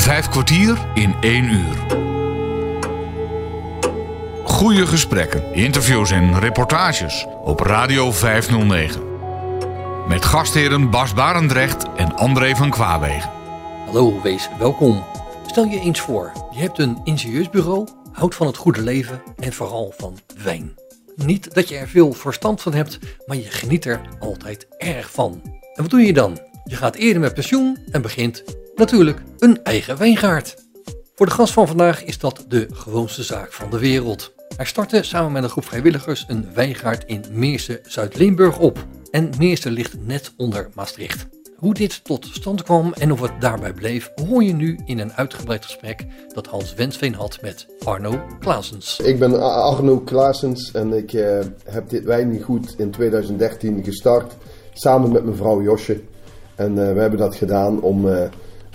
Vijf kwartier in één uur. Goede gesprekken, interviews en reportages op Radio 509. Met gastheren Bas Barendrecht en André van Kwaabegen. Hallo, wees welkom. Stel je eens voor, je hebt een ingenieursbureau, houdt van het goede leven en vooral van wijn. Niet dat je er veel verstand van hebt, maar je geniet er altijd erg van. En wat doe je dan? Je gaat eerder met pensioen en begint natuurlijk een eigen wijngaard. Voor de gast van vandaag is dat de gewoonste zaak van de wereld. Hij startte samen met een groep vrijwilligers een wijngaard in Meersen, Zuid-Limburg op. En Meersen ligt net onder Maastricht. Hoe dit tot stand kwam en of het daarbij bleef, hoor je nu in een uitgebreid gesprek dat Hans Wensveen had met Arno Klaasens. Ik ben Arno Klaasens en ik eh, heb dit wijngoed in 2013 gestart samen met mijn vrouw Josje. En uh, we hebben dat gedaan om uh,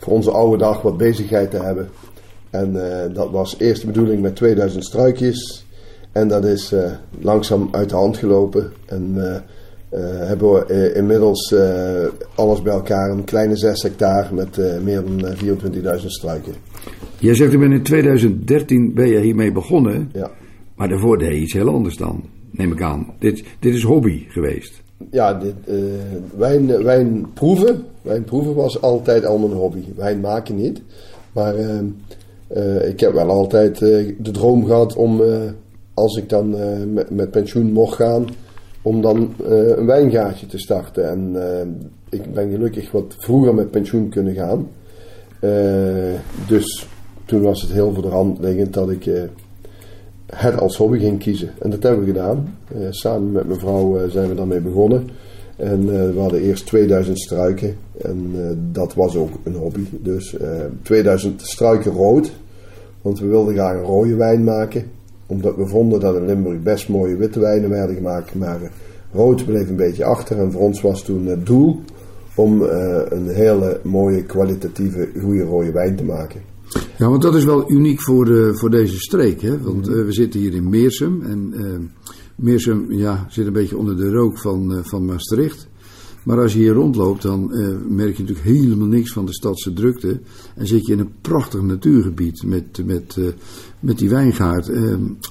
voor onze oude dag wat bezigheid te hebben. En dat was eerst de bedoeling met 2000 struikjes. En dat is langzaam uit de hand gelopen. En uh, hebben we inmiddels alles bij elkaar een kleine 6 hectare met meer dan 24.000 struiken. Jij zegt, ik ben in 2013 ben je hiermee begonnen. Ja. Maar daarvoor deed je iets heel anders dan, neem ik aan. Dit, dit is hobby geweest. Ja, dit, wijn, wijn proeven. Wijn proeven was altijd al mijn hobby. Wijn maken niet. Maar ik heb wel altijd de droom gehad om, als ik dan met, met pensioen mocht gaan om dan een wijngaatje te starten. En ik ben gelukkig wat vroeger met pensioen kunnen gaan. Dus toen was het heel voor de hand liggend dat ik het als hobby ging kiezen. En dat hebben we gedaan. samen met mijn vrouw zijn we daarmee begonnen. En we hadden eerst 2000 struiken. En dat was ook een hobby. Dus 2000 struiken rood. Want we wilden graag een rode wijn maken omdat we vonden dat in Limburg best mooie witte wijnen werden gemaakt. Maar rood bleef een beetje achter. En voor ons was toen het doel om een hele mooie, kwalitatieve, goede rode wijn te maken. Ja, want dat is wel uniek voor, uh, voor deze streek. Hè? Want uh, we zitten hier in Meersum. En Meersum ja, zit een beetje onder de rook van, van Maastricht. Maar als je hier rondloopt, dan merk je natuurlijk helemaal niks van de stadse drukte. En zit je in een prachtig natuurgebied met, met, met die wijngaard.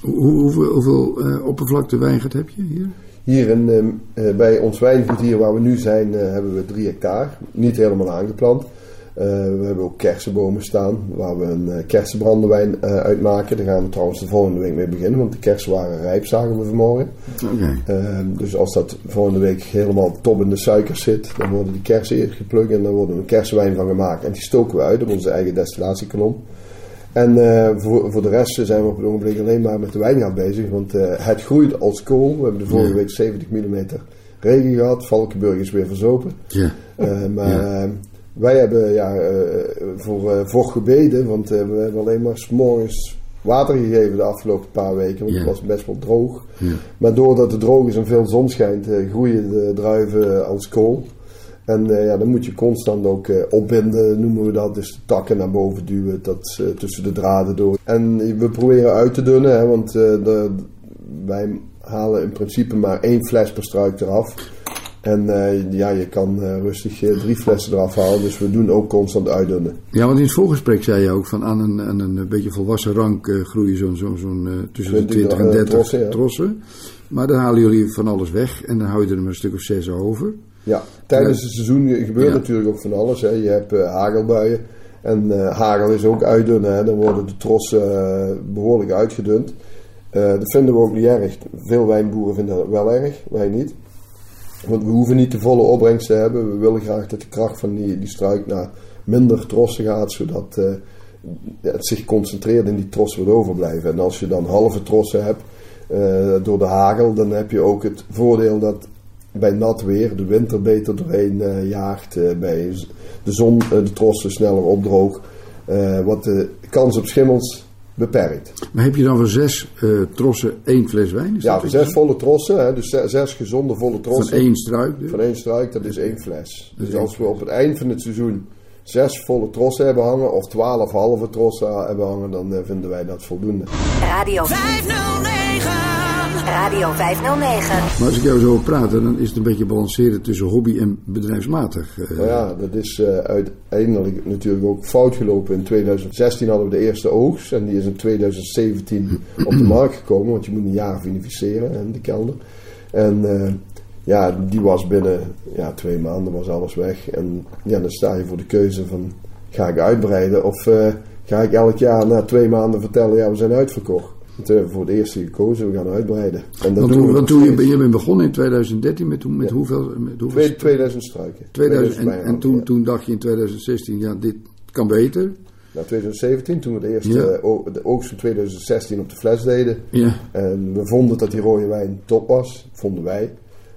Hoe, hoeveel, hoeveel oppervlakte wijngaard heb je hier? Hier in, uh, bij ons wijngoed hier waar we nu zijn uh, hebben we drie hectare. Niet helemaal aangeplant. Uh, we hebben ook kersenbomen staan waar we een kersenbrandewijn uitmaken. Daar gaan we trouwens de volgende week mee beginnen, want de kersen waren rijp, zagen we vanmorgen. Okay. dus als dat volgende week helemaal top in de suiker zit, dan worden die kersen eerst geplukt en dan worden we een kersenwijn van gemaakt. En die stoken we uit op onze eigen destillatiekolom. En uh, voor, voor de rest zijn we op het ogenblik alleen maar met de wijngaard bezig. Want uh, het groeit als kool. We hebben de vorige week 70 mm regen gehad. Valkenburg is weer verzopen. Ja. Uh, maar ja. Wij hebben ja, voor vocht gebeden. Want we hebben alleen maar s'morgens water gegeven de afgelopen paar weken. Want ja. het was best wel droog. Ja. Maar doordat het droog is en veel zon schijnt, groeien de druiven als kool. En uh, ja, dan moet je constant ook uh, opbinden, noemen we dat. Dus de takken naar boven duwen, dat uh, tussen de draden door. En we proberen uit te dunnen, hè, want de, wij halen in principe maar één fles per struik eraf. En ja, je kan rustig drie flessen eraf halen, dus we doen ook constant uitdunnen. Ja, want in het voorgesprek zei je ook van aan een, aan een beetje volwassen rank groeien zo'n zo, zo tussen de 20 en 30 trossen, ja. trossen. Maar dan halen jullie van alles weg en dan hou je er maar een stuk of zes over. Ja, tijdens het seizoen gebeurt ja. natuurlijk ook van alles. Hè. Je hebt hagelbuien. En hagel is ook uitdunnen. Hè. Dan worden de trossen behoorlijk uitgedund. dat vinden we ook niet erg. Veel wijnboeren vinden dat wel erg, wij niet. Want we hoeven niet de volle opbrengst te hebben. We willen graag dat de kracht van die, die struik naar minder trossen gaat. Zodat het zich concentreert in die trossen wat overblijven. En als je dan halve trossen hebt door de hagel, dan heb je ook het voordeel dat bij nat weer de winter beter doorheen uh, jaagt. Bij de zon de trossen sneller opdroogt. wat de kans op schimmels beperkt. Maar heb je dan voor zes trossen één fles wijn? Is ja, voor zes volle trossen. Hè, dus zes, zes, gezonde volle trossen. Van één struik? Dus? Van één struik, dat is één fles. Dus, als we op het eind van het seizoen zes volle trossen hebben hangen of twaalf halve trossen hebben hangen, dan vinden wij dat voldoende. Radio 509 Radio 509. Maar als ik jou zo hoor praten, dan is het een beetje balanceren tussen hobby en bedrijfsmatig. eh. Nou ja, dat is eh, uiteindelijk natuurlijk ook fout gelopen. In 2016 hadden we de eerste oogst en die is in 2017 op de markt gekomen, want je moet een jaar vinificeren in de kelder. En eh, ja, die was binnen ja, twee maanden was alles weg. En ja, dan sta je voor de keuze van ga ik uitbreiden of eh, ga ik elk jaar na twee maanden vertellen ja we zijn uitverkocht. Toen hebben we voor het eerste gekozen, we gaan uitbreiden. En dat Want, doen toen, we want nog toen je, je bent begonnen in 2013 met, met hoeveel? Met hoeveel Twee- 2000 struiken. 2000, en, toen, ja. toen dacht je in 2016, ja, dit kan beter. Nou, 2017, toen we de eerste Ja. eh, de oogst van 2016 op de fles deden. Ja. En we vonden dat die rode wijn top was, vonden wij.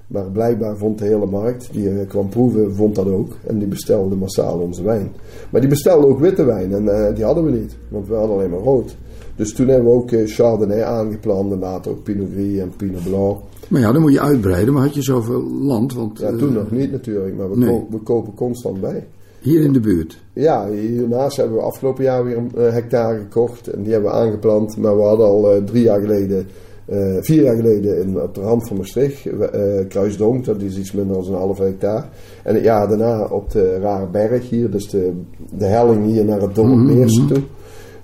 Maar blijkbaar vond de hele markt, die eh, kwam proeven, vond dat ook. En die bestelde massaal onze wijn. Maar die bestelde ook witte wijn en eh, die hadden we niet, want we hadden alleen maar rood. Dus toen hebben we ook eh, Chardonnay aangeplant en later ook Pinot Gris en Pinot Blanc. Maar ja, dan moet je uitbreiden. Maar had je zoveel land? Want Ja, eh, toen nog niet natuurlijk, maar we, nee. ko- we kopen constant bij. hier in de buurt. Ja, hiernaast hebben we afgelopen jaar weer een eh, hectare gekocht en die hebben we aangeplant. Maar we hadden al eh, drie jaar geleden, eh, vier jaar geleden in, op de rand van Maastricht, eh Kruisdonk, dat is iets minder dan een halve hectare. En het jaar daarna op de Rare Berg hier, dus de, de helling hier naar het dorp mhm. toe.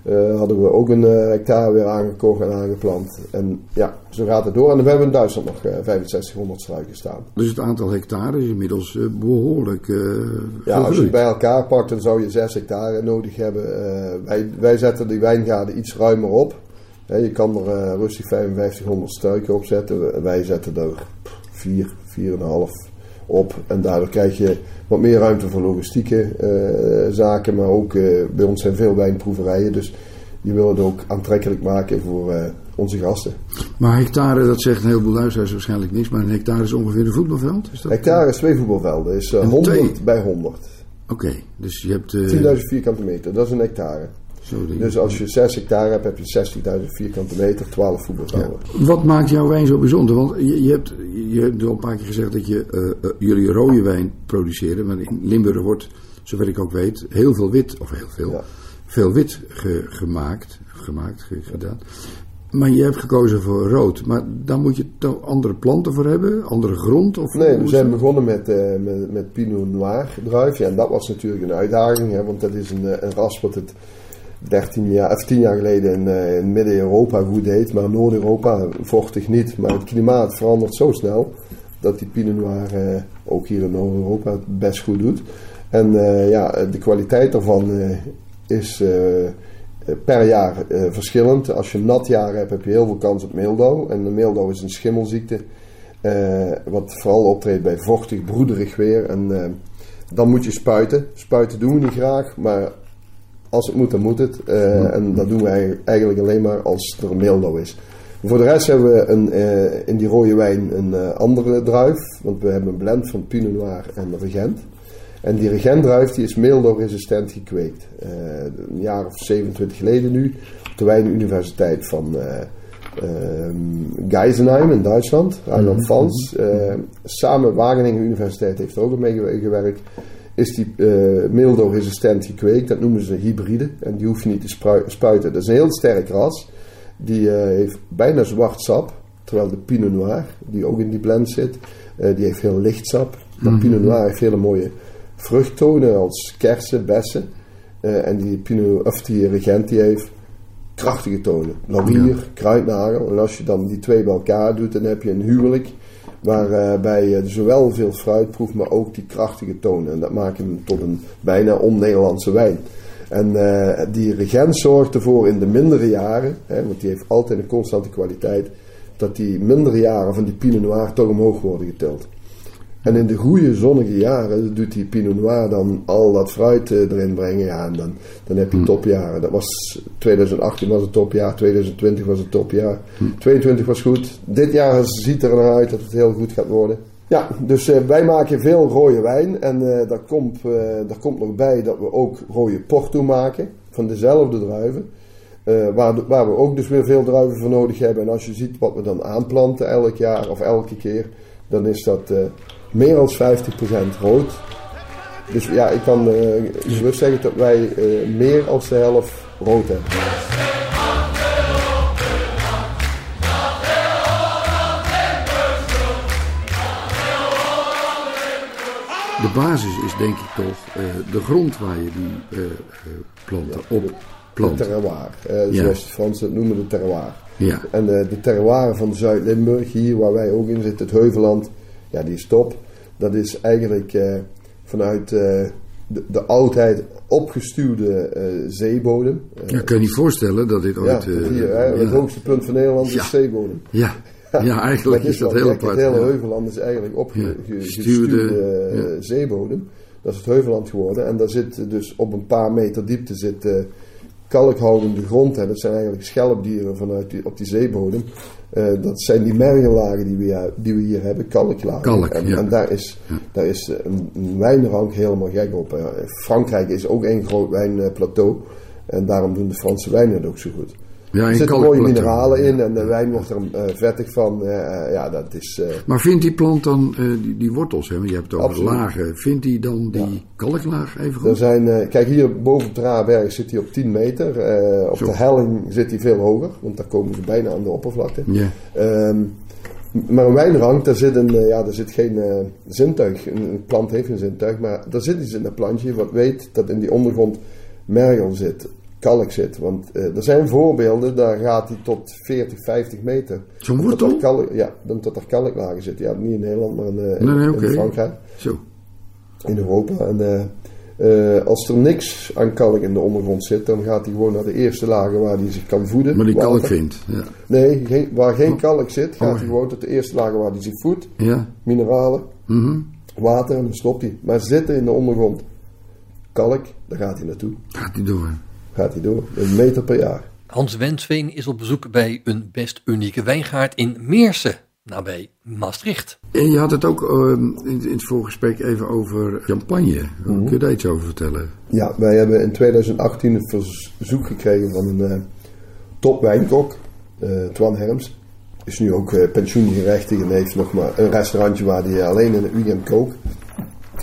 Eh, hadden we ook een eh, hectare weer aangekocht en aangeplant. En ja, zo gaat het door. En we hebben in Duitsland nog eh, 6500 struiken staan. Dus het aantal hectare is inmiddels eh, behoorlijk eh Ja, als je het bij elkaar pakt, dan zou je 6 hectare nodig hebben. Wij, wij zetten die wijngaarden iets ruimer op. Je kan er rustig 5500 struiken op zetten. Wij zetten er 4, 4,5 op. En daardoor krijg je wat meer ruimte voor logistieke eh, zaken. Maar ook eh, bij ons zijn veel wijnproeverijen. Dus je wil het ook aantrekkelijk maken voor eh, onze gasten. Maar hectare, dat zegt een heleboel luisteraars waarschijnlijk niks. Maar een hectare is ongeveer een voetbalveld? Is dat? Hectare is twee voetbalvelden. Is eh, En 100 twee? bij 100. Oké, dus je hebt... eh, 10.000 vierkante meter, dat is een hectare. Dus als je 6 hectare hebt, heb je 60.000 vierkante meter, 12 voetbalvelden. Wat maakt jouw wijn zo bijzonder? Want je, je, hebt, je hebt al een paar keer gezegd dat je, eh, eh, jullie rode wijn produceren. Maar in Limburg wordt, zover ik ook weet, heel veel wit, of heel veel, Ja. veel wit ge- gemaakt, gemaakt ge- gedaan. Maar je hebt gekozen voor rood. Maar dan moet je toch andere planten voor hebben? Andere grond? Of Nee, we zijn begonnen met, eh, met, met Pinot Noir druif. Ja, en dat was natuurlijk een uitdaging, hè, want dat is een, een ras wat het 13 jaar, of 10 jaar geleden in, eh, in Midden-Europa goed deed, maar Noord-Europa vochtig niet. Maar het klimaat verandert zo snel dat die Pinot Noir eh, ook hier in Noord-Europa best goed doet. En eh, ja, de kwaliteit daarvan is per jaar verschillend. Als je nat jaar hebt, heb je heel veel kans op meeldauw. En de meeldauw is een schimmelziekte. wat vooral optreedt bij vochtig, broederig weer. En dan moet je spuiten. Spuiten doen we niet graag, maar als het moet, dan moet het. Eh, En dat doen wij eigenlijk alleen maar als er een meeldauw is. Voor de rest hebben we een, eh, in die rode wijn een eh, andere druif. Want we hebben een blend van Pinot Noir en Regent. En die Regent-druif die is meeldauwresistent gekweekt. Een jaar of 27 geleden nu. Op de Wijnuniversiteit van eh ehm, Geisenheim in Duitsland. Rheinland-Pfalz. Eh, samen Wageningen Universiteit heeft er ook mee gew- gewerkt is die eh meeldauwresistent gekweekt. Dat noemen ze hybride. En die hoef je niet te spuiten. Dat is een heel sterk ras. Die eh, heeft bijna zwart sap. Terwijl de Pinot Noir, die ook in die blend zit, eh, die heeft heel licht sap. Maar Pinot Noir heeft hele mooie vruchttonen als kersen, bessen. En die Pinot, of die Regent, die heeft krachtige tonen. Laurier, kruidnagel. En als je dan die twee bij elkaar doet, dan heb je een huwelijk waarbij je zowel veel fruit proeft, maar ook die krachtige tonen. En dat maakt hem tot een bijna on-Nederlandse wijn. En eh, die regent zorgt ervoor in de mindere jaren, hè, want die heeft altijd een constante kwaliteit, dat die mindere jaren van die Pinot Noir toch omhoog worden getild. En in de goede zonnige jaren doet die Pinot Noir dan al dat fruit eh, erin brengen. Ja, en dan, dan heb je topjaren. Dat was 2018 was het topjaar, 2020 was het topjaar, 2022 was goed. Dit jaar ziet er naar uit dat het heel goed gaat worden. Ja, dus eh, wij maken veel rode wijn. En eh daar, komt, daar komt nog bij dat we ook rode Porto maken. Van dezelfde druiven. Waar, waar we ook dus weer veel druiven voor nodig hebben. En als je ziet wat we dan aanplanten elk jaar of elke keer. Dan is dat meer dan 50% rood. Dus ja, ik kan eh, gerust zeggen dat wij eh, meer dan de helft rood hebben. De basis is denk ik toch eh, de grond waar je die uh, planten op plant. De terroir. Zoals de Fransen het noemen, de terroir. Ja. En de terroir van Zuid-Limburg, hier waar wij ook in zitten, het Heuveland, ja, die is top. Dat is eigenlijk eh, vanuit eh, de, de oudheid opgestuwde eh, zeebodem. Je kan je niet voorstellen dat dit ja, ooit... hier, hè, het ja. hoogste punt van Nederland Ja. is zeebodem. Ja. ja, eigenlijk Dat is dat heel apart. Het hele ja. Heuveland is eigenlijk opgestuurde Gestuurde, ja. zeebodem. Dat is het Heuveland geworden. En daar zit dus op een paar meter diepte zit kalkhoudende grond. Hè. Dat zijn eigenlijk schelpdieren vanuit die, op die zeebodem. Eh, dat zijn die mergellagen die we, hier- die we hier hebben, kalklagen. Kalk, en, ja. en daar is, daar is eh, een, een wijnrank helemaal gek op. hè. Frankrijk is ook één groot wijnplateau. En daarom doen de Franse wijnen het ook zo goed. Ja, Er zitten mooie mineralen in en de wijn wordt er eh, vettig van. Eh, eh, ja, dat is... eh, Maar vindt die plant dan, die, die wortels, hè, want je hebt het over Absoluut. lagen, vindt die dan die kalklaag even Er goed? zijn, eh, kijk hier boven op Draaberg zit hij op 10 meter. Op Zo. de helling zit hij veel hoger, want daar komen ze bijna aan de oppervlakte. Ja. Ehm, maar een wijnrank, daar zit, een, ja, daar zit geen zintuig. Een, een plant heeft een zintuig, maar daar zit iets in dat plantje wat weet dat in die ondergrond mergel zit, kalk zit. Want eh, er zijn voorbeelden, daar gaat hij tot 40, 50 meter. Zo'n wortel? kalk- ja, dan tot er kalklagen zitten. Ja, niet in Nederland, maar in, eh, Nee, nee, in oké. Frankrijk Zo. in Europa. En eh, als er niks aan kalk in de ondergrond zit, dan gaat hij gewoon naar de eerste lagen waar hij zich kan voeden. Maar die kalk vindt. Ja. Nee, geen, waar geen kalk zit, gaat Oh. hij gewoon tot de eerste lagen waar hij zich voedt. Ja. Mineralen, Mhm. water en dan stopt hij. Maar zitten in de ondergrond kalk, daar gaat hij naartoe. Gaat die door. Gaat hij door. Een meter per jaar. Hans Wensveen is op bezoek bij een best unieke wijngaard in Meersen, nabij Maastricht. En je had het ook ehm, in, in het voorgesprek even over champagne. Kun je daar iets over vertellen? Ja, wij hebben in 2018 een verzoek gekregen van een eh topwijnkok, eh Twan Herms. Is nu ook eh pensioengerechtigd en heeft nog maar een restaurantje waar hij alleen in het weekend kookt.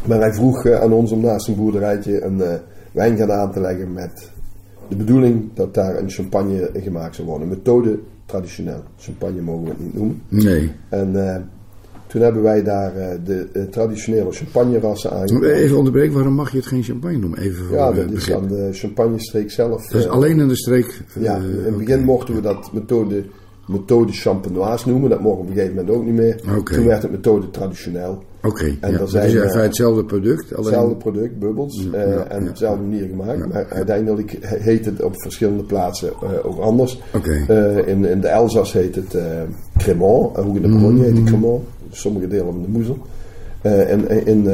Maar hij vroeg aan ons om naast een boerderijtje een eh wijngaard aan te leggen met de bedoeling dat daar een champagne gemaakt zou worden. Methode traditioneel. Champagne mogen we het niet noemen. Nee. En eh, toen hebben wij daar eh, de eh, traditionele champagnerassen aangekomen. Even onderbreken, waarom mag je het geen champagne noemen? Even voor Ja, dat is begrip. aan de champagnestreek zelf. Dat is eh, alleen in de streek. Ja, in het begin mochten we dat methode, methode champenoise noemen. Dat mogen we op een gegeven moment ook niet meer. Toen werd het methode traditioneel. Oké, En ja. er Dat zijn, is in eh, feite hetzelfde product. Alleen... Hetzelfde product, bubbels, Ja, eh, ja, en op dezelfde manier gemaakt. Maar uiteindelijk heet het op verschillende plaatsen eh, ook anders. Oké. In, in de Elzas heet het eh Cremant. En ook in de Bologna heet het Cremant. Sommige delen van de Moezel. En in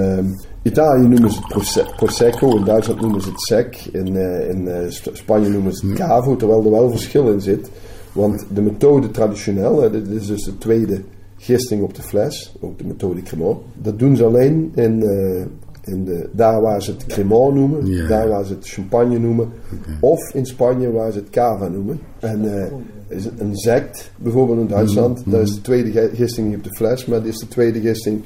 Italië noemen ze het Prose- Prosecco. In Duitsland noemen ze het Sec. In, in Sp- Spanje noemen ze het Cavo. Terwijl er wel verschil in zit. Want de methode traditioneel, dit is dus de tweede gisting op de fles. Ook de methode Cremant. Dat doen ze alleen in... eh, in de, daar waar ze het Cremant noemen, Ja. daar waar ze het champagne noemen, of in Spanje waar ze het cava noemen. En is een sect, bijvoorbeeld in Duitsland, Mhm. dat is de tweede gisting niet op de fles, maar dat is de tweede gisting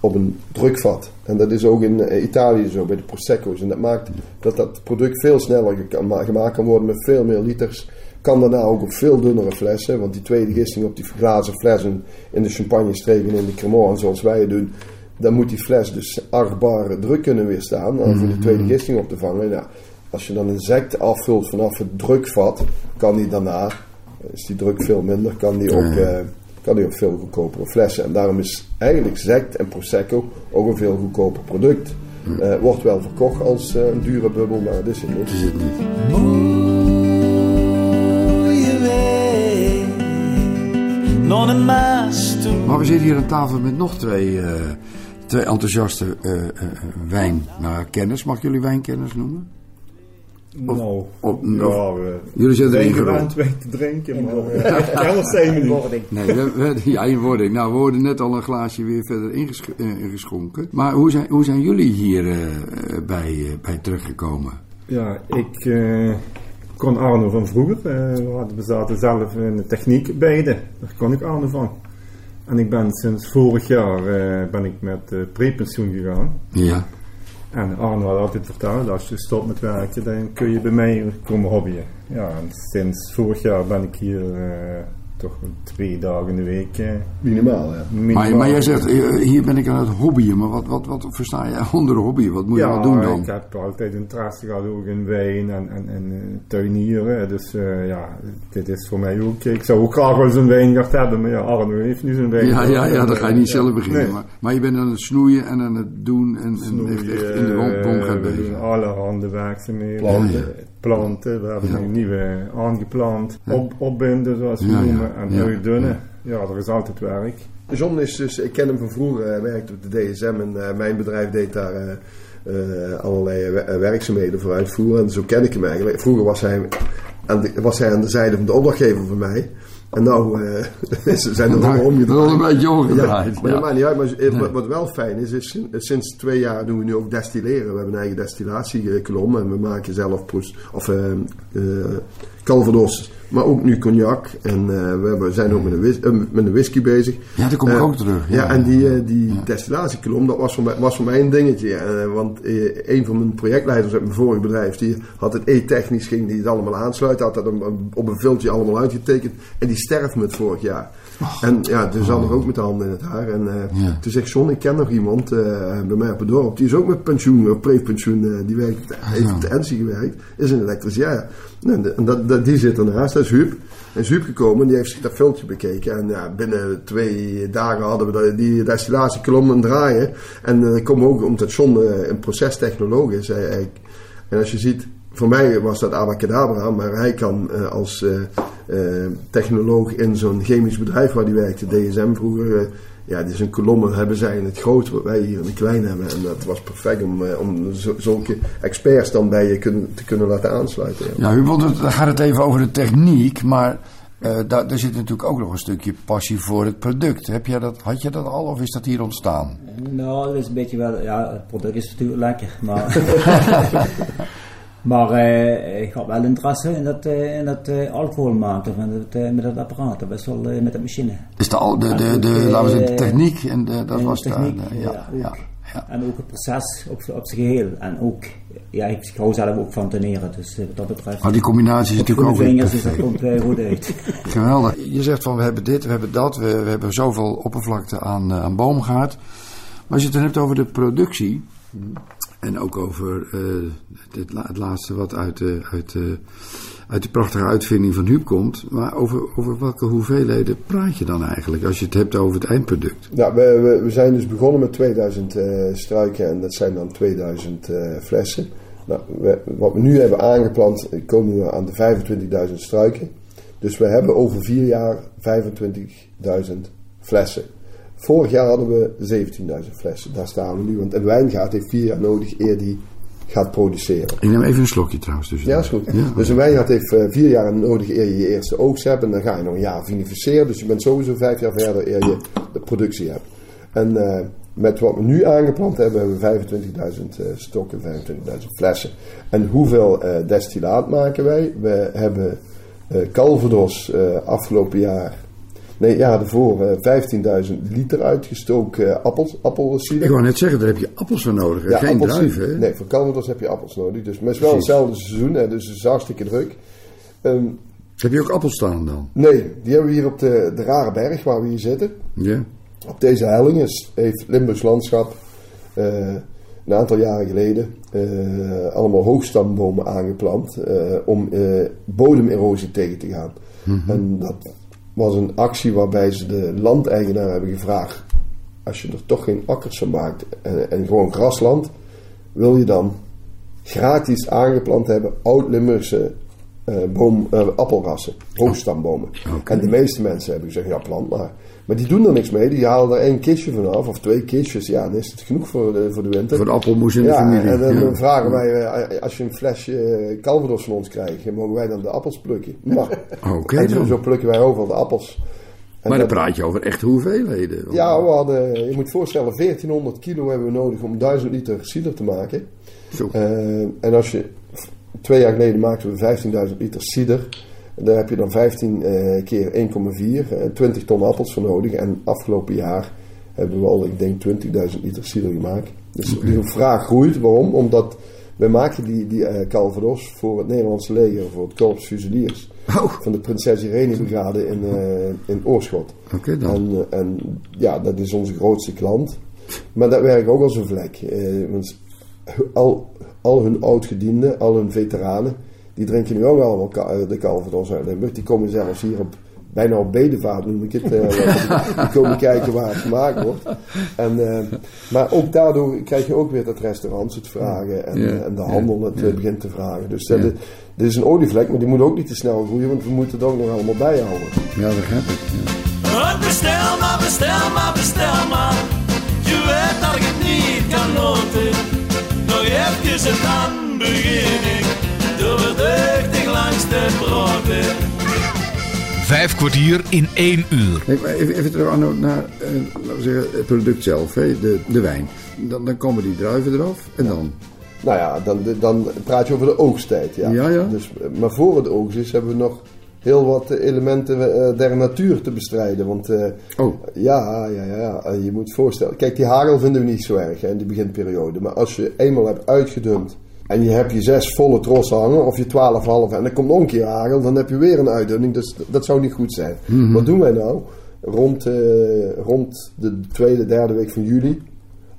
op een drukvat. En dat is ook in eh, Italië zo, bij de Prosecco's. En dat maakt dat dat product veel sneller gemaakt kan worden met veel meer liters. Kan daarna ook op veel dunnere flessen, want die tweede gisting op die glazen flessen in de champagne-streek en in de Cremant, zoals wij het doen, dan moet die fles dus achtbare druk kunnen weerstaan om voor die tweede gisting op te vangen. Ja, als je dan een sect afvult vanaf het drukvat, kan die daarna, is die druk veel minder, kan die ook, eh, kan die ook veel goedkopere flessen. En daarom is eigenlijk sect en prosecco ook een veel goedkoper product. Eh, wordt wel verkocht als eh, een dure bubbel, maar dat is het niet. is het niet. Maar we zitten hier aan tafel met nog twee, eh, twee enthousiaste eh, eh, wijnkenners. Mag ik jullie wijnkenners noemen? nou, of- ja, of- we Jullie zijn erin gerold. weet te drinken, maar kennis zijn we. Nee, we, we, ja, in wording. Nou, we worden net al een glaasje weer verder ingesch- ingeschonken. Maar hoe zijn, hoe zijn jullie hier bij, eh, bij teruggekomen? Ja, ik eh kon Arno van vroeger. eh, we, zaten zelf in de techniek beide. Daar kon ik Arno van. En ik ben sinds vorig jaar eh, ben ik met eh prepensioen gegaan. Ja. En Arno had altijd verteld, als je stopt met werken, dan kun je bij mij komen hobbyen. Ja, en sinds vorig jaar ben ik hier toch twee dagen in de week. eh, Minimaal, ja. minimaal. Maar, maar jij zegt, eh, hier ben ik aan het hobbyen. Maar wat, wat, wat versta je onder hobby? Wat moet je ja, wel doen dan? ik heb altijd interesse gehad ook in wijn en, en, en eh, tuinieren. Dus eh, ja, dit is voor mij ook... Ik zou ook graag wel zo'n wijngaard hebben, maar ja, Arno heeft nu zo'n Ja, wijngaard. ja, ja, dan ga je niet Ja. zelf beginnen. Nee. Maar, maar je bent aan het snoeien en aan het doen en, en echt, echt in de boom gaat we bezig. doen allerhande werkzaamheden. Planten. Planten. We hebben Ja. nu nieuwe aangeplant. Op, opbinden, zoals we Ja, ja. noemen. En Ja. uitdunnen. Ja, er is altijd werk. John is dus, ik ken hem van vroeger, hij werkte op de DSM en eh, mijn bedrijf deed daar eh, eh, allerlei we- werkzaamheden voor uitvoeren. En zo ken ik hem eigenlijk. Vroeger was hij, aan de, was hij aan de zijde van de opdrachtgever van mij. En nou eh, ze zijn er Nou, allemaal omgedraaid. wel een beetje omgedraaid. Ja, maar ja. maakt niet uit. Maar eh, wat, wel fijn is, is sin- sinds twee jaar doen we nu ook destilleren. We hebben een eigen destillatiekolom en we maken zelf proes, of, eh eh, Calvados, maar ook nu cognac. En eh, we zijn ook met een, whis- eh, met een whisky bezig. Ja, daar kom ik Eh, ook terug. Ja, en die, die destillatiekolom, dat was voor mij, was voor mij een dingetje. Want een van mijn projectleiders uit mijn vorige bedrijf, die had het e-technisch, ging die het allemaal aansluiten, had dat op een viltje allemaal uitgetekend. En die sterft met vorig jaar. En ja, dus zat ik ook met de handen in het haar. En Ja. toen toen zegt John, ik ken nog iemand eh, bij mij op het dorp, die is ook met pensioen, of prepensioen, eh, die werkt, heeft op de NSI gewerkt, is een elektricien. Ja. En de- en dat, dat, die zit ernaast, dat is Huub. En is Huub gekomen en die heeft zich dat filmpje bekeken. En ja, binnen twee dagen hadden we die destillatiekolom aan draaien. En dat kwam ook omdat John een procestechnoloog is. Hij, hij- en als je ziet, voor mij was dat abacadabra, maar hij kan eh, als eh, eh, technoloog in zo'n chemisch bedrijf waar hij werkte, DSM vroeger, ja, die zijn kolommen hebben zij in het groot wat wij hier in het klein hebben. En dat was perfect om, om zulke experts dan bij je kunnen, te kunnen laten aansluiten. Ja. Ja, dan gaat het even over de techniek, maar eh daar, daar zit natuurlijk ook nog een stukje passie voor het product. Heb jij dat, had je dat al of is dat hier ontstaan? Nou, dat is een beetje wel, ja, het product is natuurlijk lekker, maar. maar eh, ik had wel interesse in dat, eh, in dat eh, alcohol maken met het, eh, met dat apparaat, dat was wel met dat machine. Dus de, al- de, de, de, laten we zeggen, de techniek en de, dat en was techniek, daar. eh, ja, ja, ook. ja, ja. En ook het proces op, op zijn geheel. En ook, ja, ik hou zelf ook van teneren, dus wat dat betreft. Maar die combinatie is natuurlijk ook vingers, dus dat perfect. komt goed uit. Geweldig. Je zegt van we hebben dit, we hebben dat, we, we hebben zoveel oppervlakte aan, aan boomgaard. Maar als je het dan hebt over de productie en ook over eh, het, la- het laatste wat uit de, uit, de, uit die prachtige uitvinding van Huub komt. Maar over, over welke hoeveelheden praat je dan eigenlijk als je het hebt over het eindproduct? Nou, we, we, zijn dus begonnen met 2000 eh, struiken en dat zijn dan 2000 eh, flessen. Nou, wat we nu hebben aangeplant, eh, komen we aan de 25.000 struiken. Dus we hebben over vier jaar 25.000 flessen. Vorig jaar hadden we 17.000 flessen. Daar staan we nu. Want een wijngaard heeft vier jaar nodig eer die gaat produceren. Ik neem even een slokje trouwens. Dus Ja, is goed. Ja. Dus een wijngaard heeft eh, vier jaar nodig eer je je eerste oogst hebt. En dan ga je nog een jaar vinificeren. Dus je bent sowieso vijf jaar verder eer je de productie hebt. En eh, met wat we nu aangeplant hebben, hebben we 25.000 eh, stokken, 25.000 flessen. En hoeveel destillaat maken wij? We hebben Calvados afgelopen jaar, nee, jaar ervoor, eh 15.000 liter uitgestoken eh, appels, appelsieder. Ik wou net zeggen, daar heb je appels voor nodig. hè? Geen druiven. Nee, voor Calvados heb je appels nodig. Dus, maar het is wel Precies. hetzelfde seizoen, hè, dus het is hartstikke druk. Ehm, Heb je ook appels staan dan? nee, die hebben we hier op de, de Rare Berg waar we hier zitten. Ja. Op deze helling is, heeft Limburgs Landschap eh, een aantal jaren geleden eh, allemaal hoogstambomen aangeplant eh, om eh, bodemerosie tegen te gaan. En dat was een actie waarbij ze de landeigenaar hebben gevraagd: als je er toch geen akkers van maakt en, en gewoon grasland, wil je dan gratis aangeplant hebben oud-Limburgse eh, boom, eh, appelrassen, hoogstambomen. En de meeste mensen hebben gezegd, ja plant maar. Maar die doen er niks mee, die halen er één kistje vanaf of twee kistjes. Ja, dan is het genoeg voor de, voor de winter. Voor de appelmoes in de ja, familie. en dan Ja. vragen wij, eh, als je een flesje eh, Calvados van ons krijgt, mogen wij dan de appels plukken? Mag. Oké en zo, plukken wij overal de appels. En Maar dan dat- praat je over echte hoeveelheden. ja, we hadden, je moet voorstellen, 1400 kilo hebben we nodig om 1000 liter cider te maken. Zo. Eh, en als je, twee jaar geleden maakten we 15.000 liter cider. Daar heb je dan 15 eh, keer 1,4, eh, 20 ton appels voor nodig. En afgelopen jaar hebben we al, ik denk, 20.000 liter cider gemaakt. Dus de vraag groeit. Waarom? Omdat wij maken die, die eh, Calvados voor het Nederlandse leger, voor het Korps Fusiliers. Oh, Van de Prinses Irene Brigade in, eh, in Oorschot. oké dan. En, eh, en ja, dat is onze grootste klant. Maar dat werkt ook als een vlek. Eh, want al, al hun oudgedienden, al hun veteranen, die drinken nu ook allemaal ka- eh, de Calvados uit Limburg. Die komen zelfs hier op, bijna op bedevaart noem ik het. eh, die komen kijken waar het gemaakt wordt. En, eh, maar ook daardoor krijg je ook weer dat restaurants het vragen en, Ja, en de ja, handel het ja. begint te vragen. Dus dat Ja. is, dit is een olievlek, maar die moet ook niet te snel groeien, want we moeten het ook nog allemaal bijhouden. Ja, dat begrijp ik. Ja. Bestel maar, bestel maar, bestel maar. Je weet dat ik het niet kan noten. Nog even en dan begin ik. Broden. Vijf kwartier in één uur. Maar even, even terug Arno, naar eh, laten we zeggen, het product zelf, hè, de, de wijn. Dan, dan komen die druiven eraf en dan? Nou ja, dan, dan praat je over de oogsttijd. Ja. Ja, ja. Dus, eh, maar voor het oogst is hebben we nog heel wat elementen eh, der natuur te bestrijden. Want eh, Oh, ja, ja, ja, je moet je voorstellen. Kijk, die hagel vinden we niet zo erg hè, in de beginperiode. Maar als je eenmaal hebt uitgedund en je hebt je zes volle trossen hangen, of je twaalf halve, en er komt nog een keer hagel, dan heb je weer een uitdunning. Dus dat zou niet goed zijn. Wat doen wij nou? Rond, eh, rond de tweede, derde week van juli,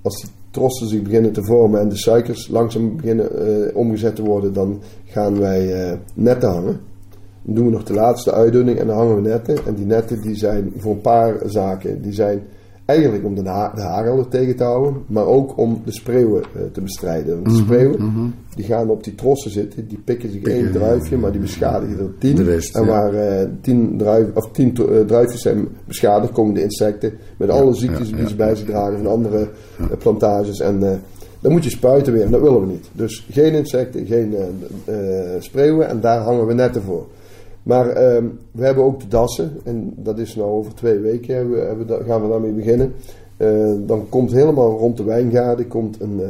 als die trossen zich beginnen te vormen en de suikers langzaam beginnen eh, omgezet te worden, dan gaan wij eh, netten hangen. Dan doen we nog de laatste uitdunning en dan hangen we netten. En die netten die zijn voor een paar zaken. Die zijn eigenlijk om de, ha de hagel tegen te houden, maar ook om de spreeuwen eh, te bestrijden. Want de spreeuwen die gaan op die trossen zitten, die pikken zich één druifje, maar die beschadigen er tien. De rest, en waar eh, tien, druif, of tien eh, druifjes zijn beschadigd, komen de insecten met alle ziektes ja, die ze bij zich dragen van andere plantages. En dan moet je spuiten weer, en dat willen we niet. Dus geen insecten, geen spreeuwen en daar hangen we netten voor. Maar ehm, we hebben ook de dassen. En dat is nou over twee weken hebben we, gaan we daarmee beginnen. Eh, dan komt helemaal rond de wijngaarden komt een eh,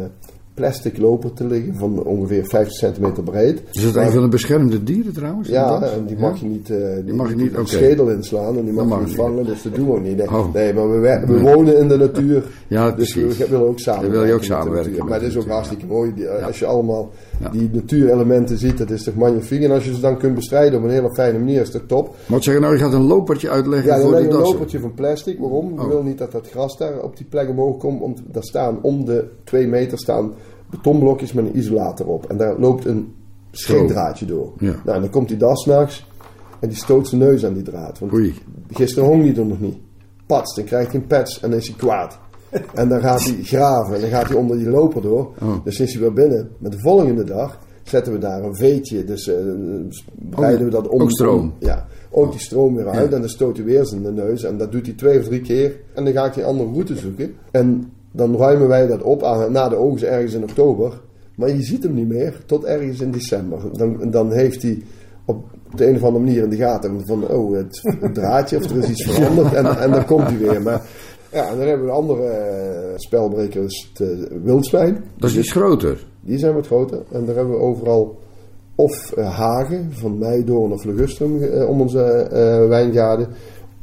plastic loper te liggen van ongeveer 50 centimeter breed. is dat een van de beschermde dieren trouwens? Ja, en die mag je niet, eh die, mag je niet, oké. schedel inslaan en die mag mag je niet niet. vangen, dus dat doen we ook niet. Nee, Oh. nee maar we, we wonen in de natuur, Ja, dus precies. we willen ook samenwerken. Wil je ook samenwerken Maar het is ook hartstikke mooi, die- als je allemaal Ja. die natuurelementen ziet, dat is toch magnifiek. En als je ze dan kunt bestrijden op een hele fijne manier, is dat top. Moet zeggen, nou, je gaat een lopertje uitleggen Ja, dan voor je een lopertje van plastic. Waarom? Je Oh. wil niet dat dat gras daar op die plek omhoog komt. Want daar staan om de twee meter staan betonblokjes met een isolator op. En daar loopt een scheepdraadje door. Ja. Nou, en dan komt die das s'nachts en die stoot zijn neus aan die draad. Want Oei. gisteren hong hij er nog niet. Pats, dan krijgt hij een pets en dan is hij kwaad. En dan gaat hij graven en dan gaat hij onder die loper door. Oh. Dus is hij weer binnen. Maar de volgende dag zetten we daar een veetje. Dus eh breiden we dat om. ook stroom. om- ja, ook die stroom weer uit. En dan stoot hij weer zijn neus. En dat doet hij twee of drie keer. En dan ga ik die andere route zoeken. En dan ruimen wij dat op aan, na de oogst ergens in oktober. Maar je ziet hem niet meer tot ergens in december. Dan, dan heeft hij op de een of andere manier in de gaten van... Oh, het, het draadje of er is iets veranderd. En, en dan komt hij weer. Maar ja, en dan hebben we een andere eh, spelbreker. Dat is het wildzwijn. Dat is iets groter. Die zijn wat groter. En daar hebben we overal of eh, hagen van Meidoorn of Ligustrum eh, om onze wijngaarden.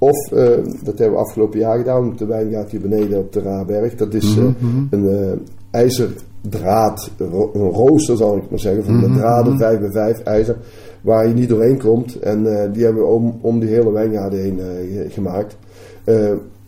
Of, eh, dat hebben we afgelopen jaar gedaan, op de wijngaard hier beneden op de Raarberg. Dat is eh, een eh, ijzerdraad, ro- een rooster zal ik maar zeggen, van de draden 5 bij 5 ijzer, waar je niet doorheen komt. En die hebben we om, om die hele wijngaarden heen ge- gemaakt.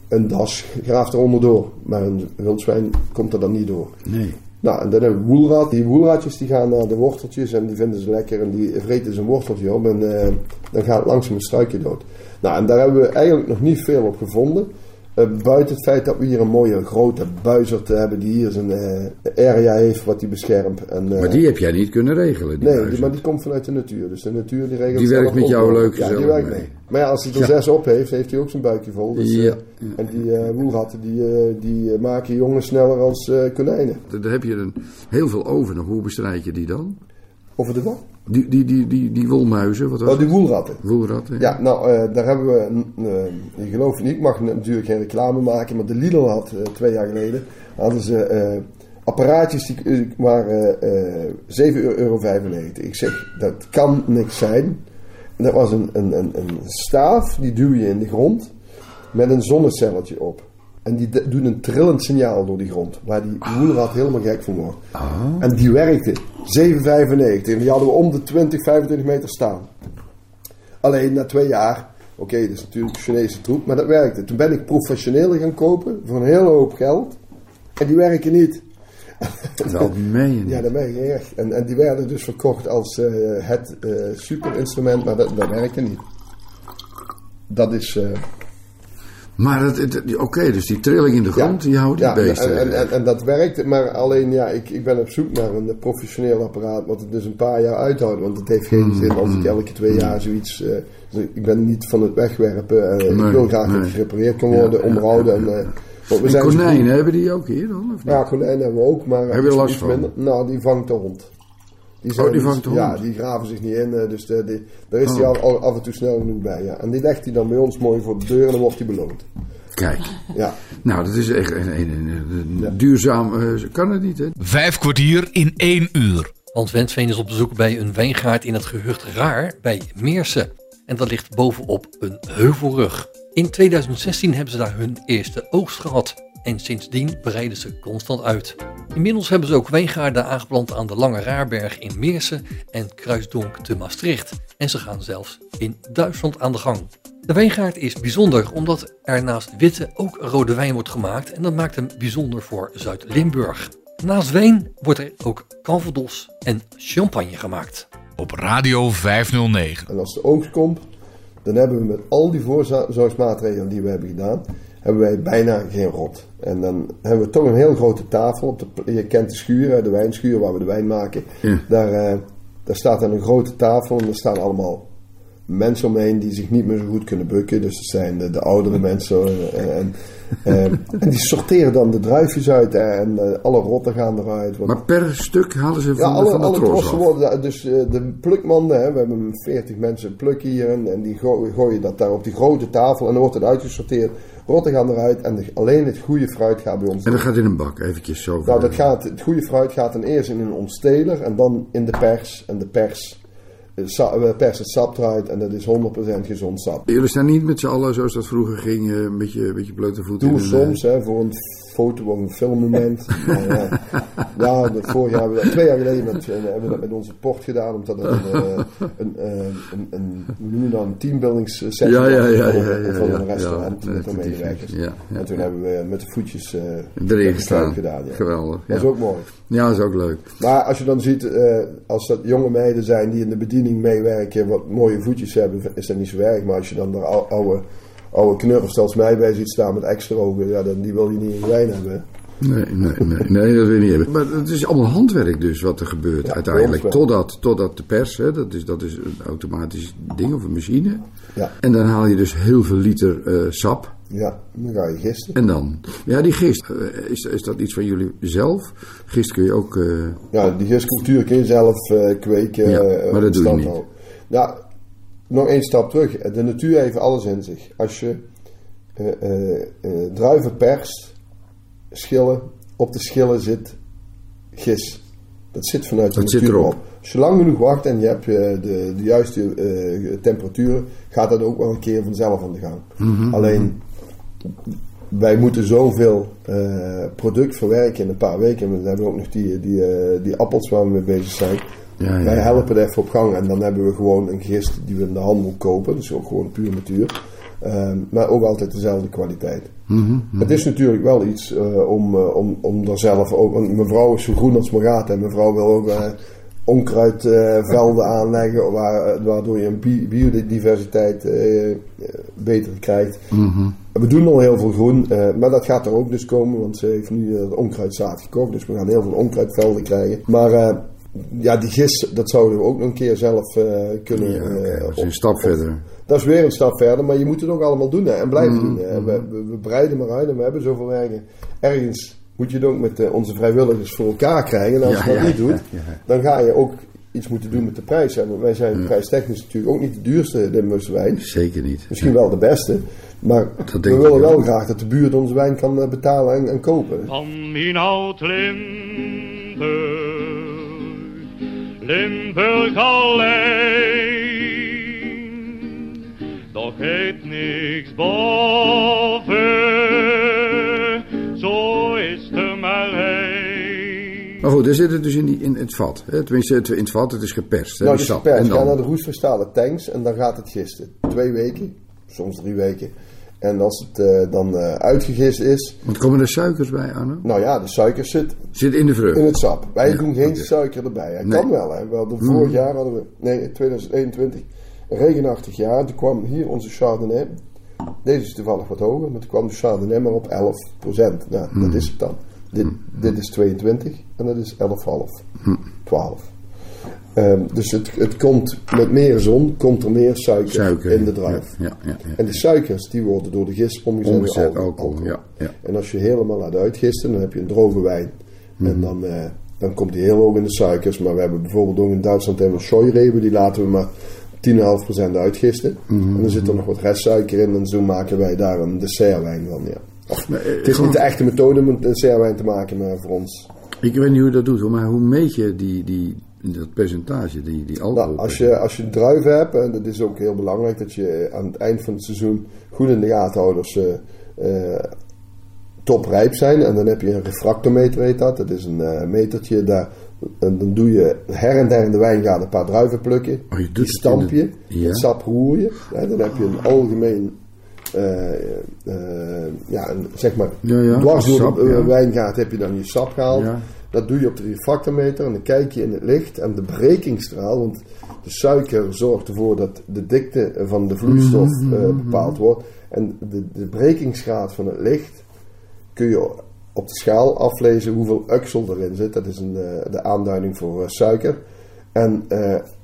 Een das graaft er onderdoor, maar een wildzwijn komt er dan niet door. Nee. Nou, en dan hebben we woelraad. Die woelraadjes die gaan naar de worteltjes en die vinden ze lekker en die vreten zijn worteltje op en eh, dan gaat langzaam een struikje dood. Nou, en daar hebben we eigenlijk nog niet veel op gevonden. Eh, buiten het feit dat we hier een mooie grote buizerd hebben die hier zijn eh, area heeft wat die beschermt. En, eh, Maar die heb jij niet kunnen regelen. Die Nee, die, maar die komt vanuit de natuur. Dus de natuur die regelt Die werkt met jou leuk Ja, die werkt mee. mee. Maar ja, als hij er Ja. zes op heeft, heeft hij ook zijn buikje vol. Dus, Ja. En die woelratten die, die maken jongens sneller als konijnen. Daar heb je een, heel veel over nog. Hoe bestrijd je die dan? Over de wat? Die, die, die, die, die wolmuizen, wat was Oh, die woelratten. Woelratten. Ja, nou, eh, daar hebben we, eh, je gelooft het niet, ik mag natuurlijk geen reclame maken, maar de Lidl had eh, twee jaar geleden, hadden ze apparaatjes die waren eh 7,95 euro. Ik zeg, dat kan niks zijn. En dat was een, een, een, een staaf, die duw je in de grond met een zonnecelletje op. En die d- doet een trillend signaal door die grond, waar die woelrat helemaal gek van wordt. En die werkte. 7,95. En die hadden we om de 20, 25 meter staan. Alleen na twee jaar, oké, dat is natuurlijk Chinese troep, maar dat werkte. Toen ben ik professionele gaan kopen voor een hele hoop geld. En die werken niet. Dat meen je. Ja, dat meen je echt. En, en die werden dus verkocht als eh, het eh superinstrument, maar dat, dat werkte niet. Dat is... eh, Maar oké, dus die trilling in de grond, die houdt die ja, beesten. en, en, dat werkt, maar alleen ja, ik, ik ben op zoek naar een professioneel apparaat wat het dus een paar jaar uithoudt. Want het heeft Hmm, geen zin als ik elke twee jaar zoiets. eh, dus ik ben niet van het wegwerpen. eh, Nee, ik wil graag dat het gerepareerd kan worden, Ja, onderhouden. En, eh, want we En zijn konijnen, goed- hebben die ook hier dan? Of niet? Ja, konijnen hebben we ook, maar Heb je iets- last van? minder. Nou, die vangt de hond. Die Oh, die iets- vangt de Ja, die graven zich niet in, eh, dus de, die, daar is hij Oh. al, al af en toe snel genoeg bij. Ja. En die legt hij dan bij ons mooi voor de deur en dan wordt hij beloond. Kijk, Ja. nou dat is echt een, een, een- een duurzaam... eh, kan het niet, hè? Vijf kwartier in één uur. Hans Wensveen is op bezoek bij een wijngaard in het gehucht Raar bij Meersen. En dat ligt bovenop een heuvelrug. In 2016 hebben ze daar hun eerste oogst gehad. En sindsdien breiden ze constant uit. Inmiddels hebben ze ook wijngaarden aangeplant aan de Lange Raarberg in Meersen en Kruisdonk te Maastricht. En ze gaan zelfs in Duitsland aan de gang. De wijngaard is bijzonder omdat er naast witte ook rode wijn wordt gemaakt en dat maakt hem bijzonder voor Zuid-Limburg. Naast wijn wordt er ook calvados en champagne gemaakt. Op Radio 509. En als de oogst komt, dan hebben we met al die voorzorgsmaatregelen die we hebben gedaan, hebben wij bijna geen rot. En dan hebben we toch een heel grote tafel. Op de, je kent de schuur, de wijnschuur waar we de wijn maken. Ja. Daar, eh, daar staat dan een grote tafel en er staan allemaal mensen omheen die zich niet meer zo goed kunnen bukken. Dus dat zijn de, de oudere mensen. eh, en, eh, en die sorteren dan de druifjes uit en alle rotten gaan eruit. Want- Maar per stuk halen ze ja, van, de, alle, van de alle tros trossen worden daar- dus de plukmanden, hè, we hebben 40 mensen plukken hier en, die goo- gooien dat daar op die grote tafel en dan wordt het uitgesorteerd. Rotten gaan eruit en de- alleen het goede fruit gaat bij ons. En dat gaat in een bak, eventjes zo. nou, dat gaat, het goede fruit gaat dan eerst in een ontsteler en dan in de pers. En de pers, eh, sa- we persen het sap eruit en dat is 100% gezond sap. Jullie staan niet met z'n allen zoals dat vroeger ging, eh, een beetje, een beetje blote voeten. Doe soms hè, voor een foto of een filmmoment. maar, eh, ja, dat vorig jaar, hebben we- twee jaar geleden met, eh, hebben we dat met onze port gedaan. Omdat het een, eh, een, een, een, je dat, een teambuildingssessie Ja, ja, ja, van, ja, ja, van ja, een restaurant ja, met de medewerkers. ja, ja, en toen ja. hebben we met de voetjes Erin gestaan. gedaan. Ja. Geweldig. Dat is ja. ook mooi. Ja, dat is ook leuk. Maar als je dan ziet, als dat jonge meiden zijn die in de bediening meewerken, wat mooie voetjes hebben, is dat niet zo erg. Maar als je dan ou- oude, oude knurfers zoals mij bij ziet staan met extra ogen, ja, dan, die wil je niet in je wijn hebben. Nee, nee, nee, nee, dat wil je niet hebben. Maar het is allemaal handwerk dus wat er gebeurt Ja, uiteindelijk. Totdat, totdat de pers, hè, dat, is, dat is een automatisch ding of een machine. Ja, En dan haal je dus heel veel liter eh, sap. ja dan ga je gisten. En dan? Ja, die gist. eh, is, is dat iets van jullie zelf? Gist kun je ook... eh, Ja, die gistcultuur kun je zelf kweken. Ja, maar dat doe je niet. Ja, nog één stap terug. De natuur heeft alles in zich. Als je eh, eh, eh, druiven perst, schillen, op de schillen zit gis. Dat zit vanuit de Dat natuur erop. op. Als je lang genoeg wacht en je hebt de, de juiste temperaturen, gaat dat ook wel een keer vanzelf aan de gang. Mhm. Alleen wij moeten zoveel product verwerken in een paar weken. En we hebben ook nog die, die, die appels waar we mee bezig zijn. Ja, ja, Wij ja. helpen het even op gang. En dan hebben we gewoon een gist die we in de handel kopen. Dus ook gewoon puur natuur. Ehm, maar ook altijd dezelfde kwaliteit. Mhm, Het is natuurlijk wel iets eh, om, eh, om, om er zelf ook... Want mevrouw is zo groen als maar gaat. En mevrouw wil ook eh onkruidvelden aanleggen. Waar, waardoor je een bi- biodiversiteit beter krijgt. mhm. We doen al heel veel groen, maar dat gaat er ook dus komen, want ze heeft nu de onkruidzaad gekocht, dus we gaan heel veel onkruidvelden krijgen. Maar ja, die gis, dat zouden we ook nog een keer zelf eh, kunnen. Ja, eh, dat is een op- stap op- verder. Dat is weer een stap verder, maar je moet het ook allemaal doen hè, en blijven Mhm, doen. Hè. We, we, we breiden maar uit en we hebben zoveel werken. Ergens moet je het ook met eh, onze vrijwilligers voor elkaar krijgen. En als Ja, je dat ja, niet doet, ja, ja. dan ga je ook iets moeten doen met de prijs. Hè. Want wij zijn prijstechnisch natuurlijk ook niet de duurste Limburgse wijn. Zeker niet. Misschien wel de beste. Maar Dat we willen wel ook. graag dat de buurt onze wijn kan betalen en, en kopen. Van Limburg, Limburg alleen. Doch heet niks boven, zo is er maar één. Maar goed, er zit het dus in, die, in het vat. Hè? Tenminste, het, in het vat, het is geperst. Hè? Nou, die dus sap. pers. En Ga dan? naar de roestverstalen tanks en dan gaat het gisten. Twee weken, soms drie weken. En als het eh, dan eh, uitgegist is, Want komen er suikers bij, Arno? nou ja, de suiker zit Zit in de vrucht. in het sap. Wij Ja, doen geen suiker erbij. Hij Nee. kan wel. Hè. We hadden vorig jaar hadden we, nee, 2021, een regenachtig jaar. Toen kwam hier onze Chardonnay. Deze is toevallig wat hoger, maar toen kwam de Chardonnay maar op 11% Nou, dat is het dan. Dit, dit is 22 en dat is 11,5. 12. Ehm, dus het, het komt met meer zon, komt er meer suiker, Suiker. in de druif. Ja, ja, ja. En de suikers die worden door de gist omgezet, Omgezet in al- alcohol, ja, ja. En als je helemaal laat uitgisten, dan heb je een droge wijn. Mhm. En dan, eh, dan komt die heel hoog in de suikers. Maar we hebben bijvoorbeeld ook in Duitsland hebben we die laten we maar 10,5% uitgisten. Mhm. En dan zit er nog wat restsuiker in en zo maken wij daar een dessertwijn van. Ja. Of, Maar, eh, het is niet de echte methode om een dessertwijn te maken, maar voor ons. Ik weet niet hoe je dat doet, hoor, maar hoe meet je die, die, dat percentage, die, die alcohol? Nou, als, je, als je druiven hebt, en dat is ook heel belangrijk, dat je aan het eind van het seizoen goed in de gaten houdt ze eh, toprijp zijn. En dan heb je een refractometer, heet dat. Dat is een eh, metertje, daar, en dan doe je her en der in de wijngaard een paar druiven plukken. Oh, je doet die het stamp de- je, Ja. het sap roer je. Ja, dan heb je een algemeen, eh, eh, ja, zeg maar, Ja, ja, dwars door sap, de eh, ja. wijngaard heb je dan je sap gehaald. Dat doe je op de refractometer en dan kijk je in het licht en de brekingsstraal, want de suiker zorgt ervoor dat de dikte van de vloeistof Mhm, eh, bepaald wordt. En de, de brekingsgraad van het licht kun je op de schaal aflezen hoeveel uxel erin zit. Dat is een, eh, de aanduiding voor eh, suiker. En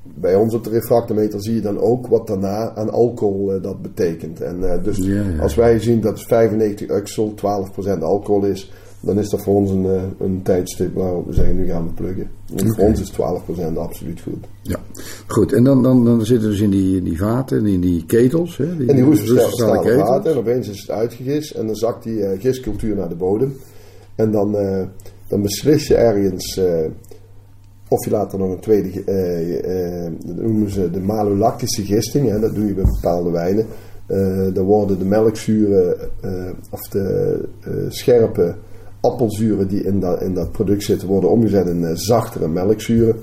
bij ons op de refractometer zie je dan ook wat daarna aan alcohol dat betekent. En dus Ja, ja. als wij zien dat 95 uxel 12% alcohol is, dan is dat voor ons een, eh, een tijdstip waarop we zeggen nu gaan we pluggen. En voor ons is 12% absoluut goed. Ja, goed. En dan, dan, dan zitten dus in die, die vaten, in die ketels. Hè, die, En die ketels. water. En opeens is het uitgegist. En dan zakt die eh, gistcultuur naar de bodem. En dan, eh, dan beslis je ergens. of je laat er nog een tweede. dat noemen ze de malolactische gisting. Hè, dat doe je bij bepaalde wijnen. Eh, dan worden de melkzuren. eh, of de eh, scherpe appelzuren die in dat, in dat product zitten. worden omgezet in eh, zachtere melkzuren.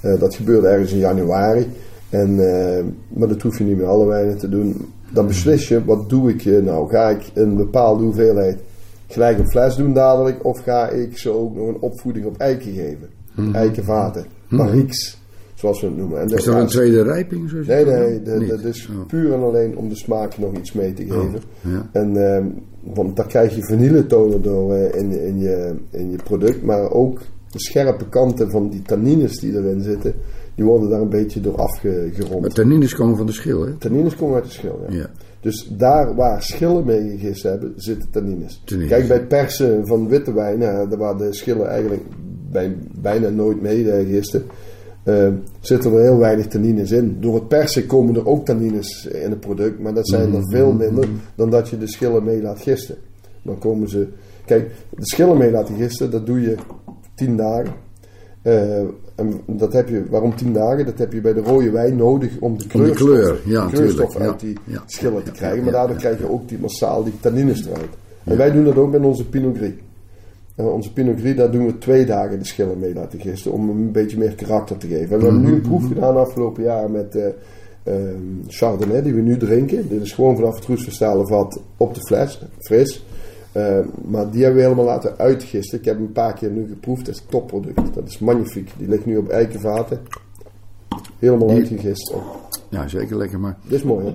Eh, dat gebeurt ergens in januari. En, eh, maar dat hoef je niet met alle wijnen te doen. Dan beslis je, wat doe ik nou? Ga ik een bepaalde hoeveelheid gelijk een fles doen dadelijk? Of ga ik ze ook nog een opvoeding op eiken geven? Eikenvaten, barriques, zoals we het noemen. En. Is dat een tweede rijping? Zoals Nee, dat nee, de- dat is Oh. puur en alleen om de smaak nog iets mee te geven. ja. En, ehm, want daar krijg je vanilletonen door eh, in, in, je, in je product, maar ook de scherpe kanten van die tannines die erin zitten, die worden daar een beetje door afgerond. Maar tannines komen van de schil, hè? Tannines komen uit de schil, ja. Ja. Dus daar waar schillen mee gegist hebben, zitten tannines. Tannines. Kijk, bij persen van witte wijn, daar waar de schillen eigenlijk bij, bijna nooit mee eh, gisten, eh, zitten er heel weinig tannines in. Door het persen komen er ook tannines in het product, maar dat zijn er veel minder dan dat je de schillen mee laat gisten. Dan komen ze... Kijk, de schillen mee laten gisten, dat doe je tien dagen. Eh, en dat heb je, waarom tien dagen? Dat heb je bij de rode wijn nodig om de Om kleurstof, kleur, ja, de kleurstof tuurlijk, ja. uit die Ja. schillen te krijgen. maar daardoor krijg je ook die massaal die tannines eruit. En wij doen dat ook met onze Pinot Gris. Onze Pinot Gris, daar doen we twee dagen de schillen mee laten gisten. Om hem een beetje meer karakter te geven. En we hebben nu een proef gedaan afgelopen jaar met ehm, Chardonnay, die we nu drinken. Dit is gewoon vanaf het roestverstalen vat op de fles, fris. Eh, maar die hebben we helemaal laten uitgisten. Ik heb hem een paar keer nu geproefd. Dat is topproduct. Dat is magnifiek. Die ligt nu op eikenvaten. Helemaal Die- uitgegist. Ja, zeker lekker. Maar, dit is mooi, hè?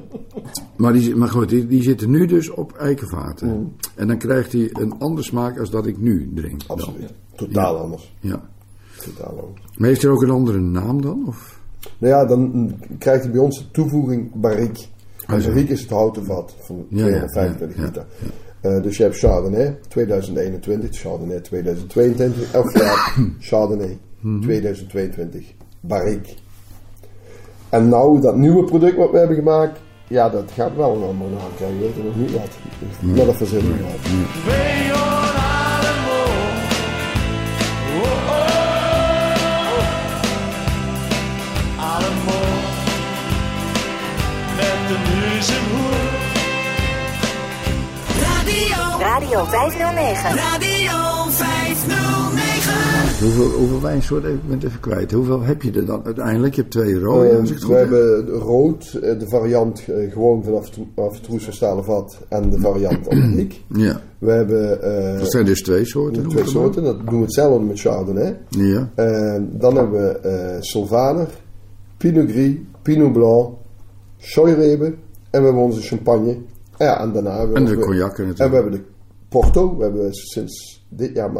maar, die, maar goed, die, die zitten nu dus op eikenvaten. Mm. En dan krijgt hij een andere smaak als dat ik nu drink. dan. Absoluut. Totaal anders. Ja. Totaal anders. Maar heeft er ook een andere naam dan? Of? Nou ja, dan krijgt hij bij ons de toevoeging barrique. En Ah, barrique is het houten vat van Ja, ja, 225 ja, ja, liter. Eh, dus je hebt Chardonnay 2021, Chardonnay 2022, elk jaar Chardonnay Mhm. 2022, barrique. En nou, dat nieuwe product wat we hebben gemaakt, ja, dat gaat wel een andere naam krijgen. We weten nog niet wat. Maar dat verzinnen we wel. Twee 509. Hoeveel, hoeveel wijnsoorten, ik ben het even kwijt. Hoeveel heb je er dan uiteindelijk? Je hebt twee rode, Eh, het we heb. hebben rood, eh, de variant eh, gewoon vanaf het af het roes van stalen vat en de variant antiek. Ja, We hebben eh, dat zijn dus twee soorten. twee soorten, dat doen we hetzelfde met Chardonnay. Ja, Eh, dan hebben we eh Sylvaner, Pinot Gris, Pinot Blanc, Choirebe en we hebben onze champagne. Ja, en daarna hebben en we de cognac En we natuurlijk. hebben de Porto. We hebben sinds dit jaar eh,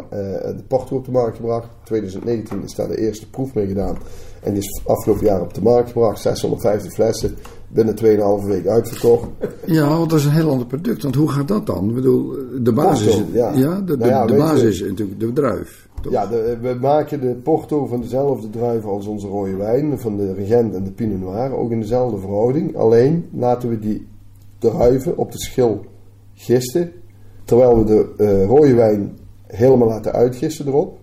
de Porto op de markt gebracht. 2019 is daar de eerste proef mee gedaan. En die is afgelopen jaar op de markt gebracht. 650 flessen. Binnen 2,5 weken uitverkocht. Ja, want dat is een heel ander product. Want hoe gaat dat dan? Ik bedoel, de basis, Porto, ja. ja. de, de, Nou ja, de weet basis je- is natuurlijk de druif. toch? Ja, de- we maken de Porto van dezelfde druiven als onze rode wijn. Van de Regent en de Pinot Noir. Ook in dezelfde verhouding. Alleen laten we die druiven op de schil gisten. Terwijl we de eh, rode wijn helemaal laten uitgisten erop.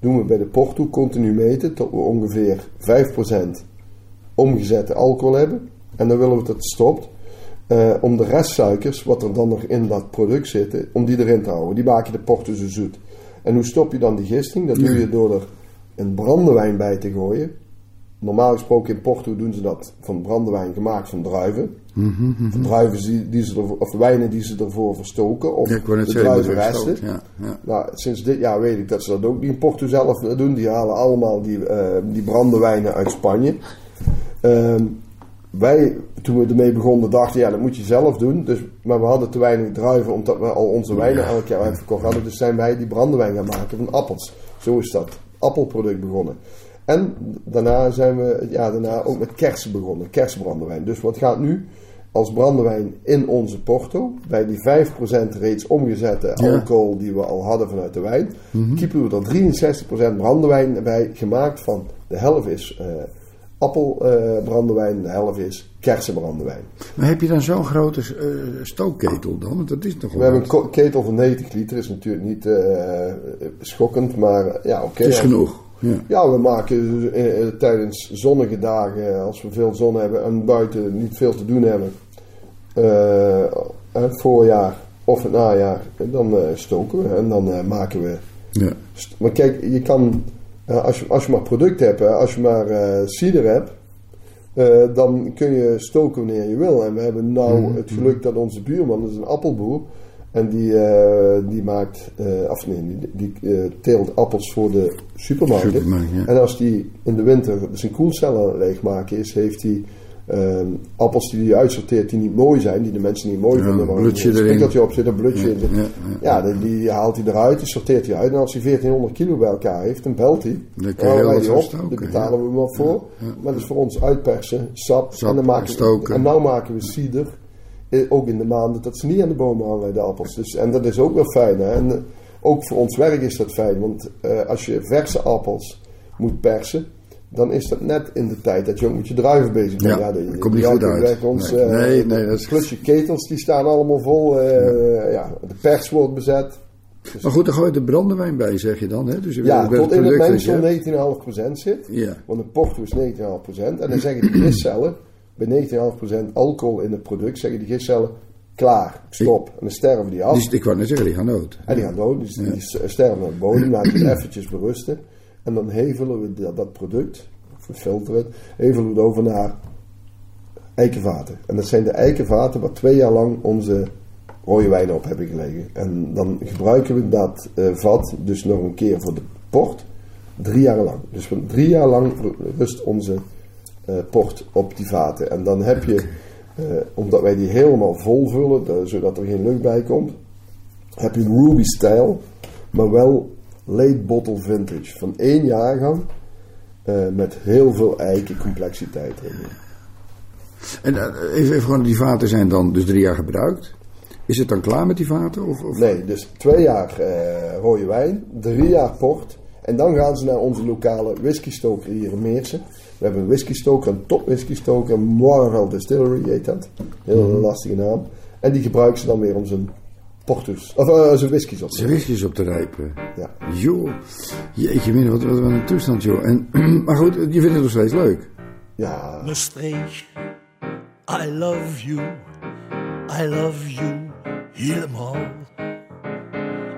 Doen we bij de Porto continu meten tot we ongeveer 5% omgezette alcohol hebben. En dan willen we dat het stopt. Eh, om de restsuikers, wat er dan nog in dat product zitten, om die erin te houden. Die maken de Porto zo zoet. En hoe stop je dan die gisting? Dat doe je door er een brandewijn bij te gooien. Normaal gesproken in Porto doen ze dat van brandewijn gemaakt van druiven. Van druiven die, die ze ervoor- of wijnen die ze ervoor verstoken. Of Ja, de druivenresten. Ja, ja. Nou, sinds dit jaar weet ik dat ze dat ook niet in Porto zelf doen. Die halen allemaal die, eh, die brandewijnen uit Spanje. Ehm, wij, toen we ermee begonnen, dachten ja, dat moet je zelf doen. Dus, maar we hadden te weinig druiven, omdat we al onze wijnen elk jaar uitverkocht hadden. Dus zijn wij die brandewijn gaan maken van appels. Zo is dat appelproduct begonnen. En daarna zijn we ja, daarna ook met kersen begonnen, kersenbrandewijn. Dus wat gaat nu als brandewijn in onze porto, bij die 5% reeds omgezette alcohol die we al hadden vanuit de wijn, kiepen we er 63% brandewijn bij, gemaakt van de helft is eh appelbrandewijn, de helft is kersenbrandewijn. Maar heb je dan zo'n grote eh, stookketel dan? Want dat is toch We hebben een ketel van 90 liter, is natuurlijk niet eh, schokkend, maar eh, ja, oké. Het is genoeg. Ja. Ja, we maken eh, eh, tijdens zonnige dagen, als we veel zon hebben en buiten niet veel te doen hebben, eh, het voorjaar of het najaar, dan eh, stoken we en dan eh, maken we. Ja. Maar kijk, je kan, eh, als, je, als je maar product hebt, hè, als je maar eh cider hebt, eh, dan kun je stoken wanneer je wil. En we hebben nou het geluk dat onze buurman, dat is een appelboer, en die, eh, die maakt, eh, of nee, die, eh, teelt appels voor de. Supermarkt, ja. En als die in de winter zijn koelcellen leegmaken is, heeft hij ehm, appels die hij uitsorteert die niet mooi zijn, die de mensen niet mooi Ja, vinden. blutje een spikkeltje op zit, een blutje Ja, in zit. ja, die, die haalt hij eruit, die sorteert hij uit. En als hij 1400 kilo bij elkaar heeft, dan belt hij. Dan je Dan heel op, daar betalen we hem wel voor. Maar dat is voor ons uitpersen, sap. Sap, en, dan maken we, en nou maken we cider. Eh, Ook in de maanden dat ze niet aan de bomen hangen, de appels. Dus, en dat is ook wel fijn. Hè? En eh, ook voor ons werk is dat fijn. Want eh, als je verse appels moet persen, dan is dat net in de tijd dat je ook met je druiven bezig bent. Ja, de- dat komt niet goed uit. Ons, Nee, nee, nee, dat is- Plus je ketels, die staan allemaal vol. ja. de pers wordt bezet. Maar goed, dan gooi je de brandewijn bij, zeg je dan. Hè? Dus je Ja, tot in het mengsel je hebt. 19,5% zit. Ja. Want een porto is 19,5%. En dan zeggen die gistcellen, bij 19,5% alcohol in het product, zeggen die gistcellen, klaar, stop. En dan sterven die af. Die, ik wou net zeggen, die gaan dood. En die gaan dood, dus die sterven naar de bodem, laten we het eventjes berusten. En dan hevelen we dat, dat product, of we filteren het, hevelen we het over naar eikenvaten. En dat zijn de eikenvaten waar twee jaar lang onze rode wijnen op hebben gelegen. En dan gebruiken we dat eh, vat dus nog een keer voor de port, drie jaar lang. Dus van drie jaar lang rust onze port op die vaten. En dan heb je, eh, omdat wij die helemaal vol vullen, da- zodat er geen lucht bij komt, heb je een Ruby stijl, maar wel late bottle vintage. Van één jaargang eh, met heel veel eiken complexiteit erin. En eh, even, even gewoon, die vaten zijn dan dus drie jaar gebruikt. Is het dan klaar met die vaten? Of, of? Nee, dus twee jaar eh, rode wijn, drie jaar port. En dan gaan ze naar onze lokale whiskystoker hier in Meersen. We hebben een whiskystoker, een top whiskystoker, Moirel Distillery heet dat. Heel lastige naam. En die gebruiken ze dan weer om zijn portus, of eh, zijn whiskies op te Zijn whisky's op te rijpen. Ja. Joh, jeetje min, wat, wat, wat een toestand joh. En, maar goed, je vindt het nog steeds leuk. Ja, me streek. I love you, I love you, helemaal.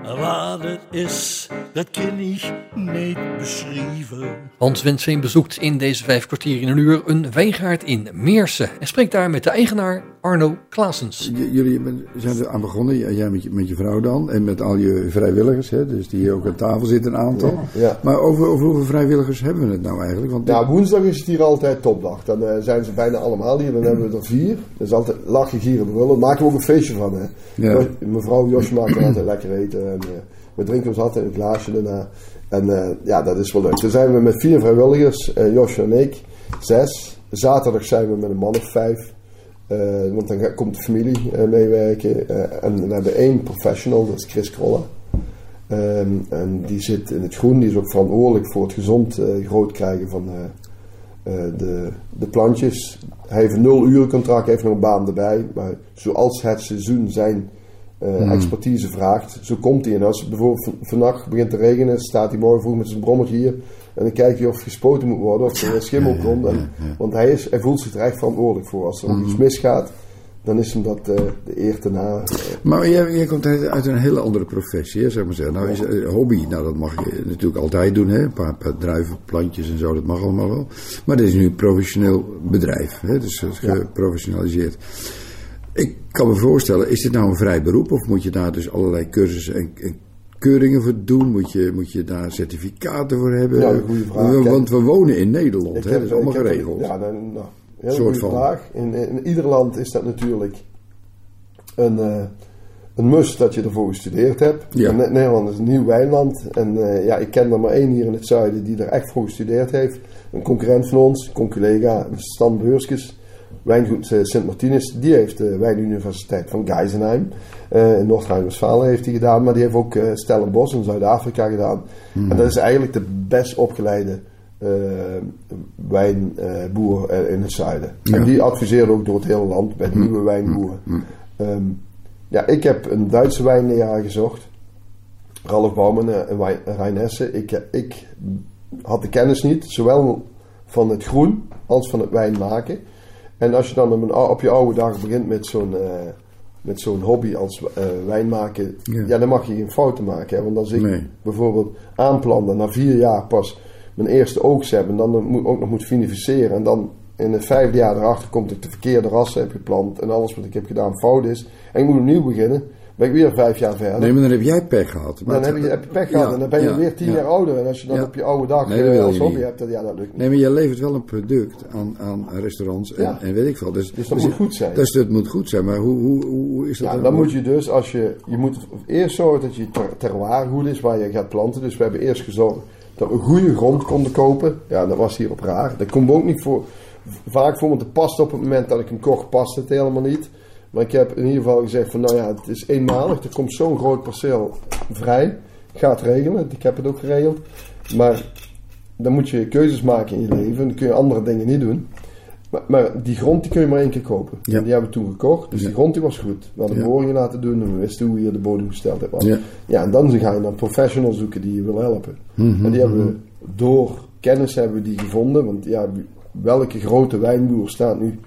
Wat het is, dat kan ik niet beschrijven. Hans Wensveen bezoekt in deze vijf kwartier in een uur een wijngaard in Meersen. En spreekt daar met de eigenaar Arno Klaasens. J- Jullie zijn er aan begonnen, jij met je, met je vrouw dan, en met al je vrijwilligers, hè, dus die hier ook aan tafel zitten, een aantal. Ja. Maar over, over hoeveel vrijwilligers hebben we het nou eigenlijk? Want Ja, woensdag is het hier altijd topdag. Dan eh, zijn ze bijna allemaal hier. Dan hebben we er vier. Dat is altijd lachen, gieren, brullen. Daar maken we ook een feestje van. Hè. Ja. Jos- Mevrouw Josje maakt er altijd lekker eten. En, eh, we drinken ons altijd een glaasje daarna. En eh, ja, dat is wel leuk. Dan zijn we met vier vrijwilligers. eh Josje en ik. Zes. Zaterdag zijn we met een man of vijf. Eh, want dan komt de familie eh, meewerken. Eh, en we hebben één professional, dat is Chris Krolla. Ehm, en die zit in het groen, die is ook verantwoordelijk voor het gezond groot krijgen van de, de plantjes. Hij heeft een nul uren contract, heeft nog een baan erbij. Maar zoals het seizoen zijn eh, expertise vraagt, zo komt hij. En als het bijvoorbeeld van- vannacht begint te regenen, staat hij morgen vroeg met zijn brommertje hier. En dan kijkt hij of gespoten moet worden, of er schimmel komt. En, want hij, is, hij voelt zich er echt verantwoordelijk voor. Als er iets misgaat, dan is hem dat eh, de eer te na. eh, Maar jij, jij komt uit, een hele andere professie, hè, zeg maar zeggen. Nou, is eh, hobby, nou dat mag je natuurlijk altijd doen, hè. Een paar, paar druiven, plantjes en zo, dat mag allemaal wel. Maar dit is nu een professioneel bedrijf, hè, dus geprofessionaliseerd. Ik kan me voorstellen, is dit nou een vrij beroep of moet je daar dus allerlei cursussen en, en keuringen voor doen? Moet je, moet je daar certificaten voor hebben? Ja, goede vraag. Want we wonen in Nederland, Ik hè, heb- dat is allemaal heb- geregeld. Ja, dan, nou, heel Soort goede van. vraag. In, in ieder land is dat natuurlijk een, eh, een must dat je ervoor gestudeerd hebt. Ja. Nederland is een nieuw wijnland. En eh, ja, ik ken er maar één hier in het zuiden die er echt voor gestudeerd heeft. Een concurrent van ons, een collega, Stan Beurskes. Wijngoed eh, Sint-Martinus, die heeft de Wijnuniversiteit van Geisenheim. eh, in Noord-Rijn-Westfalen heeft hij gedaan, maar die heeft ook eh Stellenbosch in Zuid-Afrika gedaan. En dat is eigenlijk de best opgeleide wijnboer in het zuiden. Ja. En die adviseert ook door het hele land bij de nieuwe wijnboeren. Ehm, ja, ik heb een Duitse wijnleraar gezocht. Ralf Bouwman en Rijn Hessen. Ik, ik had de kennis niet, zowel van het groen als van het wijn maken. En als je dan op, een, ou- op je oude dag begint met zo'n eh, met zo'n hobby als eh, wijn maken, Ja. ja. dan mag je geen fouten maken. Hè? Want als ik Nee. bijvoorbeeld aanplan en na vier jaar pas mijn eerste oogst heb en dan moet, ook nog moet vinificeren en dan in het vijfde jaar erachter komt dat ik de verkeerde rassen heb geplant en alles wat ik heb gedaan fout is en ik moet opnieuw beginnen, ben ik weer vijf jaar verder. Nee, maar dan heb jij pech gehad. Maar dan heb je, heb je pech gehad Ja, en dan ben je ja, weer tien ja. jaar ouder. En als je dan op je oude dag Nee, dat eh, als je hobby hebt, dan, ja, dat lukt niet. Nee, maar jij levert wel een product aan, aan restaurants en, en weet ik veel. Dus, Dus dat moet goed zijn. Dus dat moet goed zijn. Maar hoe, hoe, hoe, is dat Ja, dan? dan moet je dus, als je, je moet eerst zorgen dat je ter- terroir goed is waar je gaat planten. Dus we hebben eerst gezorgd dat we goede grond konden kopen. Ja, dat was hier op raar. Dat komt ook niet voor, vaak voor, want het past op het moment dat ik hem kocht, past het helemaal niet. Maar ik heb in ieder geval gezegd van, nou ja, het is eenmalig. Er komt zo'n groot perceel vrij. Ik ga het regelen, ik heb het ook geregeld. Maar dan moet je keuzes maken in je leven. Dan kun je andere dingen niet doen. Maar, maar die grond die kun je maar één keer kopen. Ja. En die hebben we toen gekocht. Dus Ja. die grond die was goed. We hadden Ja. boringen laten doen en we wisten hoe je de bodem gesteld hebt. Ja. Ja. en dan ga je naar een professional zoeken die je wil helpen. Mhm, en die hebben we door kennis hebben we die gevonden. Want ja, welke grote wijnboer staat nu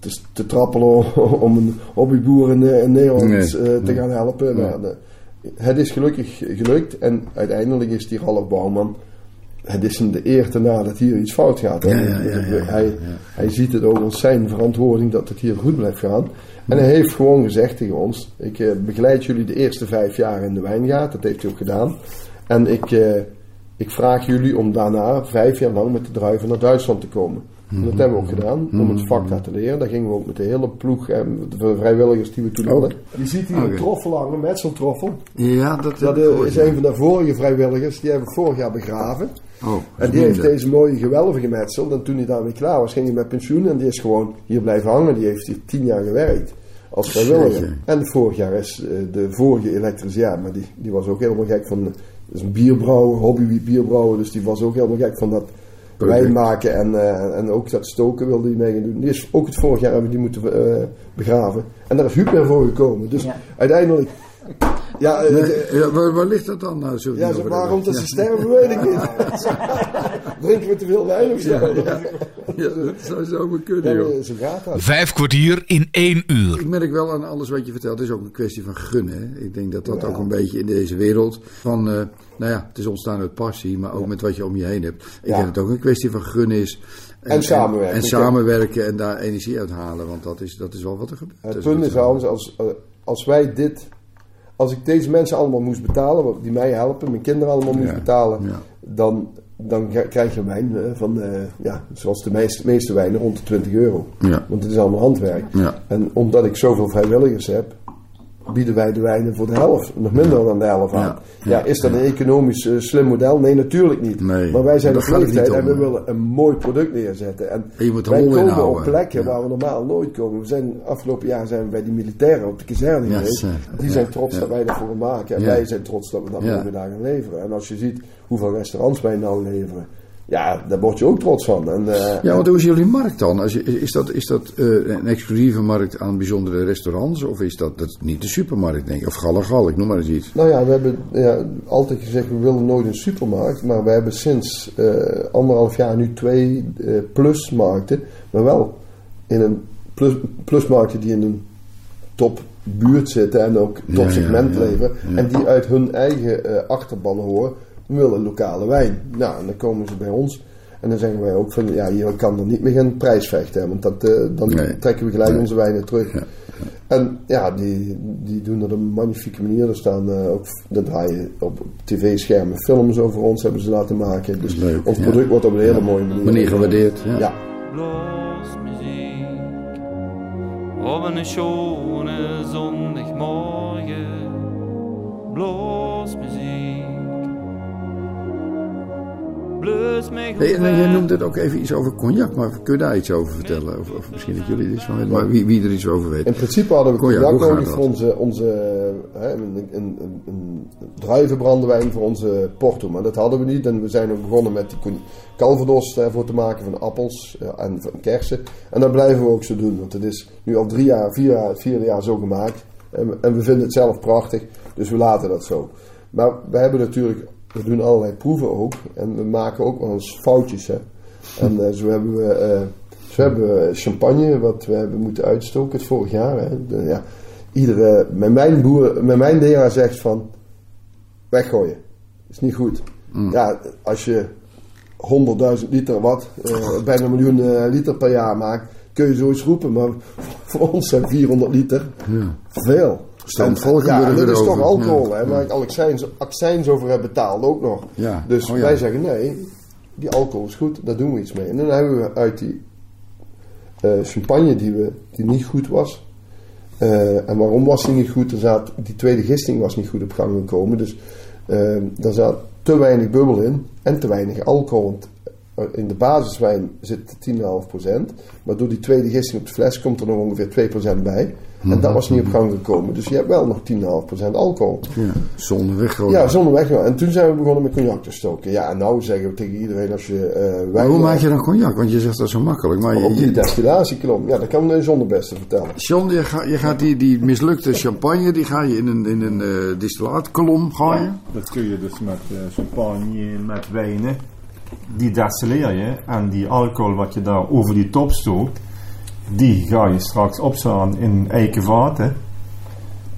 te, te trappelen om een hobbyboer in, eh, in Nederland Nee. eh, te gaan helpen? Nee. De- het is gelukkig gelukt en uiteindelijk is die Ralf Bouwman het is hem de eer te na dat hier iets fout gaat. Ja, ja, ja, hij, hij ziet het ook als zijn verantwoording dat het hier goed blijft gaan. En hij heeft gewoon gezegd tegen ons: Ik eh, begeleid jullie de eerste vijf jaar in de wijngaard. Dat heeft hij ook gedaan. En ik, eh, ik vraag jullie om daarna vijf jaar lang met de druiven naar Duitsland te komen. En dat hebben we ook gedaan, om het vak daar te leren. Daar gingen we ook met de hele ploeg en de vrijwilligers die we toen Oh. hadden. Je ziet hier een troffel hangen, metseltroffel. Ja, dat, Dat eh, is een van de vorige vrijwilligers, die hebben we vorig jaar begraven. Oh, En die heeft deze mooie gewelven gemetseld. En toen hij daarmee klaar was, ging hij met pensioen. En die is gewoon hier blijven hangen. Die heeft hier tien jaar gewerkt als vrijwilliger. En vorig jaar is eh, de vorige elektricien, maar die, die was ook helemaal gek van... Dat is een bierbrouwer, hobby bierbrouwer. Dus die was ook helemaal gek van dat. Wijn maken. En, eh, en ook dat stoken wilde hij mee gaan doen. Die is ook het vorig jaar hebben we die moeten eh, begraven. En daar is Huub weer voor gekomen. Dus Ja. uiteindelijk... Ja, eh, Ja, waar, waar ligt dat dan? Nou, we ja, waarom dat ze sterven, weet ik niet. Drinken we te veel wijn of zo? Ja, dat zou zomaar kunnen, Ja, joh. zo gaat dat. Vijf kwartier in één uur. Ik merk wel aan alles wat je vertelt, het is ook een kwestie van gunnen. Hè? Ik denk dat dat Ja. ook een beetje in deze wereld van, eh, nou ja, het is ontstaan uit passie, maar ook met wat je om je heen hebt. Ik Ja. denk dat het ook een kwestie van gunnen is. En samenwerken. En, samenwerken en daar energie uit halen, want dat is, dat is wel wat er gebeurt. Het Dus punt is trouwens, als, eh, als wij dit, als ik deze mensen allemaal moest betalen, die mij helpen, mijn kinderen allemaal moest Ja, betalen, ja. dan, dan krijg je wijn eh, van, eh, ja, zoals de meeste, meeste wijnen, rond de 20 euro. Ja. Want het is allemaal handwerk. Ja. En omdat ik zoveel vrijwilligers heb, bieden wij de wijnen voor de helft, nog minder dan de helft aan. Ja, Ja, ja, is dat een economisch eh, slim model? Nee, natuurlijk niet. Nee, maar wij zijn het leeftijd en we willen een mooi product neerzetten. En, En je moet de wij komen op plekken waar we normaal nooit komen. We zijn, afgelopen jaar zijn we bij die militairen op de kazerne geweest. Die zijn trots dat wij dat voor maken. En wij zijn trots dat we dat Ja. daar gaan leveren. En als je ziet hoeveel restaurants wij nou leveren. Ja, daar word je ook trots van. En, eh, Ja, want hoe is jullie markt dan? Is dat, is dat eh, een exclusieve markt aan bijzondere restaurants? Of is dat, dat is niet de supermarkt, denk ik? Of Gallegal, ik noem maar eens iets. Nou ja, we hebben ja, altijd gezegd, we willen nooit een supermarkt. Maar we hebben sinds eh, anderhalf jaar nu twee eh, plusmarkten. Maar wel in een plus, plusmarkten die in een topbuurt zitten en ook topsegment ja, ja, leveren. En die uit hun eigen achterban horen, willen lokale wijn. Nou, en dan komen ze bij ons. En dan zeggen wij ook van, ja, je kan er niet meer gaan prijsvechten. hè, Want dat, eh, dan Nee. trekken we gelijk Nee. onze wijnen terug. Ja. En ja, die, die doen dat op een magnifieke manier. Er staan eh, ook, dan draaien op tv-schermen films over ons, hebben ze laten maken. Dus Leuk, ons ja. product wordt op een hele mooie manier. Manier gewaardeerd. Ja. Op een schone zondagmorgen. Blus mij Hey, en goed jij noemde het ook even iets over cognac, maar kun je daar iets over vertellen? Of, of misschien dat jullie er iets van weten, maar wie, wie er iets over weet. In principe hadden we Cognac, nodig voor onze, onze hè, een, een, een, een druivenbrandewijn voor onze porto. Maar dat hadden we niet. En we zijn ook begonnen met die calvados ervoor te maken van appels eh, en van kersen. En dat blijven we ook zo doen. Want het is nu al drie jaar, vier jaar, het vierde jaar zo gemaakt. En, we- en we vinden het zelf prachtig. Dus we laten dat zo. Maar we hebben natuurlijk, we doen allerlei proeven ook. En we maken ook wel eens foutjes. Hè. En eh, zo hebben we... eh, zo hebben we champagne, wat we hebben moeten uitstoken het vorig jaar. Hè. De, ja, iedere, mijn wijnboer, mijn wijnleraar zegt van, weggooien. Is niet goed. Ja, als je 100.000 liter wat, eh, bijna een miljoen liter per jaar maakt, kun je zoiets roepen. Maar voor ons zijn 400 liter Ja. veel. Staan En- Valkenburg ja, en dat is toch alcohol, hè, waar ik accijns, accijns over heb betaald ook nog. Ja. Dus Oh wij zeggen nee, die alcohol is goed, daar doen we iets mee. En dan hebben we uit die eh, champagne die, we, die niet goed was. eh, en waarom was die niet goed? Er zat, die tweede gisting was niet goed op gang gekomen. Dus eh er zat te weinig bubbel in en te weinig alcohol. Eh, in de basiswijn zit 10,5%. Maar door die tweede gisting op de fles komt er nog ongeveer 2% bij. En dat was niet op gang gekomen. Dus je hebt wel nog 10,5% alcohol. Ja, zonder weggooien. Ja, zonder weg. En toen zijn we begonnen met cognac te stoken. Ja, en nou zeggen we tegen iedereen als je eh maar wijn... hoe maak je dan cognac? Want je zegt dat zo makkelijk. Maar Op je, die je, destillatiekolom. Ja, dat kan de zonder beste vertellen. John, je, gaat, je gaat die, die mislukte champagne, die ga je in een, in een eh distillaatkolom gooien. Dat kun je dus met eh, champagne, met wijnen. Die destilleer je en die alcohol wat je daar over die top stookt, die ga je straks opslaan in eikenvaten.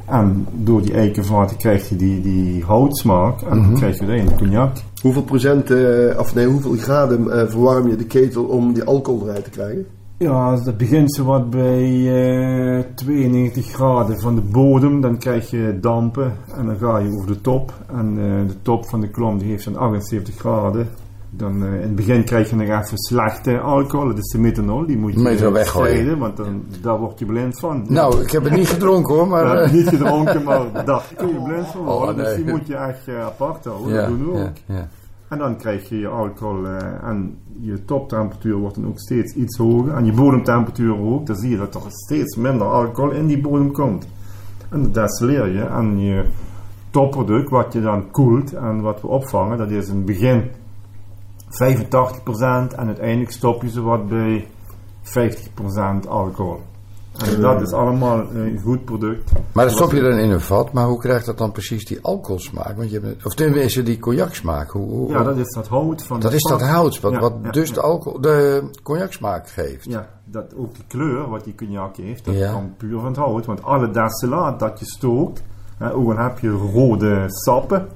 En door die eikenvaten krijg je die, die houtsmaak en dan krijg je daar een cognac. Hoeveel procent, eh, of nee, hoeveel graden eh, verwarm je de ketel om die alcohol eruit te krijgen? Ja, dat begint zo wat bij eh 92 graden van de bodem. Dan krijg je dampen en dan ga je over de top. En eh, de top van de klom die heeft zo'n 78 graden. Dan, eh, in het begin krijg je nog even slechte alcohol, dat is de methanol. Die moet je Methanol eh, weggooien. want dan, daar word je blind van. Nou, ik heb het niet gedronken hoor, maar... Ja, eh, niet gedronken, maar daar kun je blind van worden. Oh, nee. Dus die moet je echt apart houden. ja, dat doen we ook. ja. En dan krijg je je alcohol en je toptemperatuur wordt dan ook steeds iets hoger. En je bodemtemperatuur ook. Dan zie je dat er steeds minder alcohol in die bodem komt. En dat destilleer je. En je topproduct wat je dan koelt en wat we opvangen, dat is in het begin 85% en uiteindelijk stop je ze wat bij 50% alcohol. En dat is allemaal een goed product. Maar dat stop je dan in een vat, maar hoe krijgt dat dan precies die alcoholsmaak? Want je hebt, of tenminste die cognacsmaak. Hoe, hoe, Ja, dat is dat hout van dat is dat hout, wat, Ja, wat ja, dus ja. de, alcohol, de cognacsmaak geeft. Ja, dat ook die kleur wat die cognac heeft, dat Ja. komt puur van het hout. Want alle destillaat dat je stookt, hè, ook al heb je rode sappen,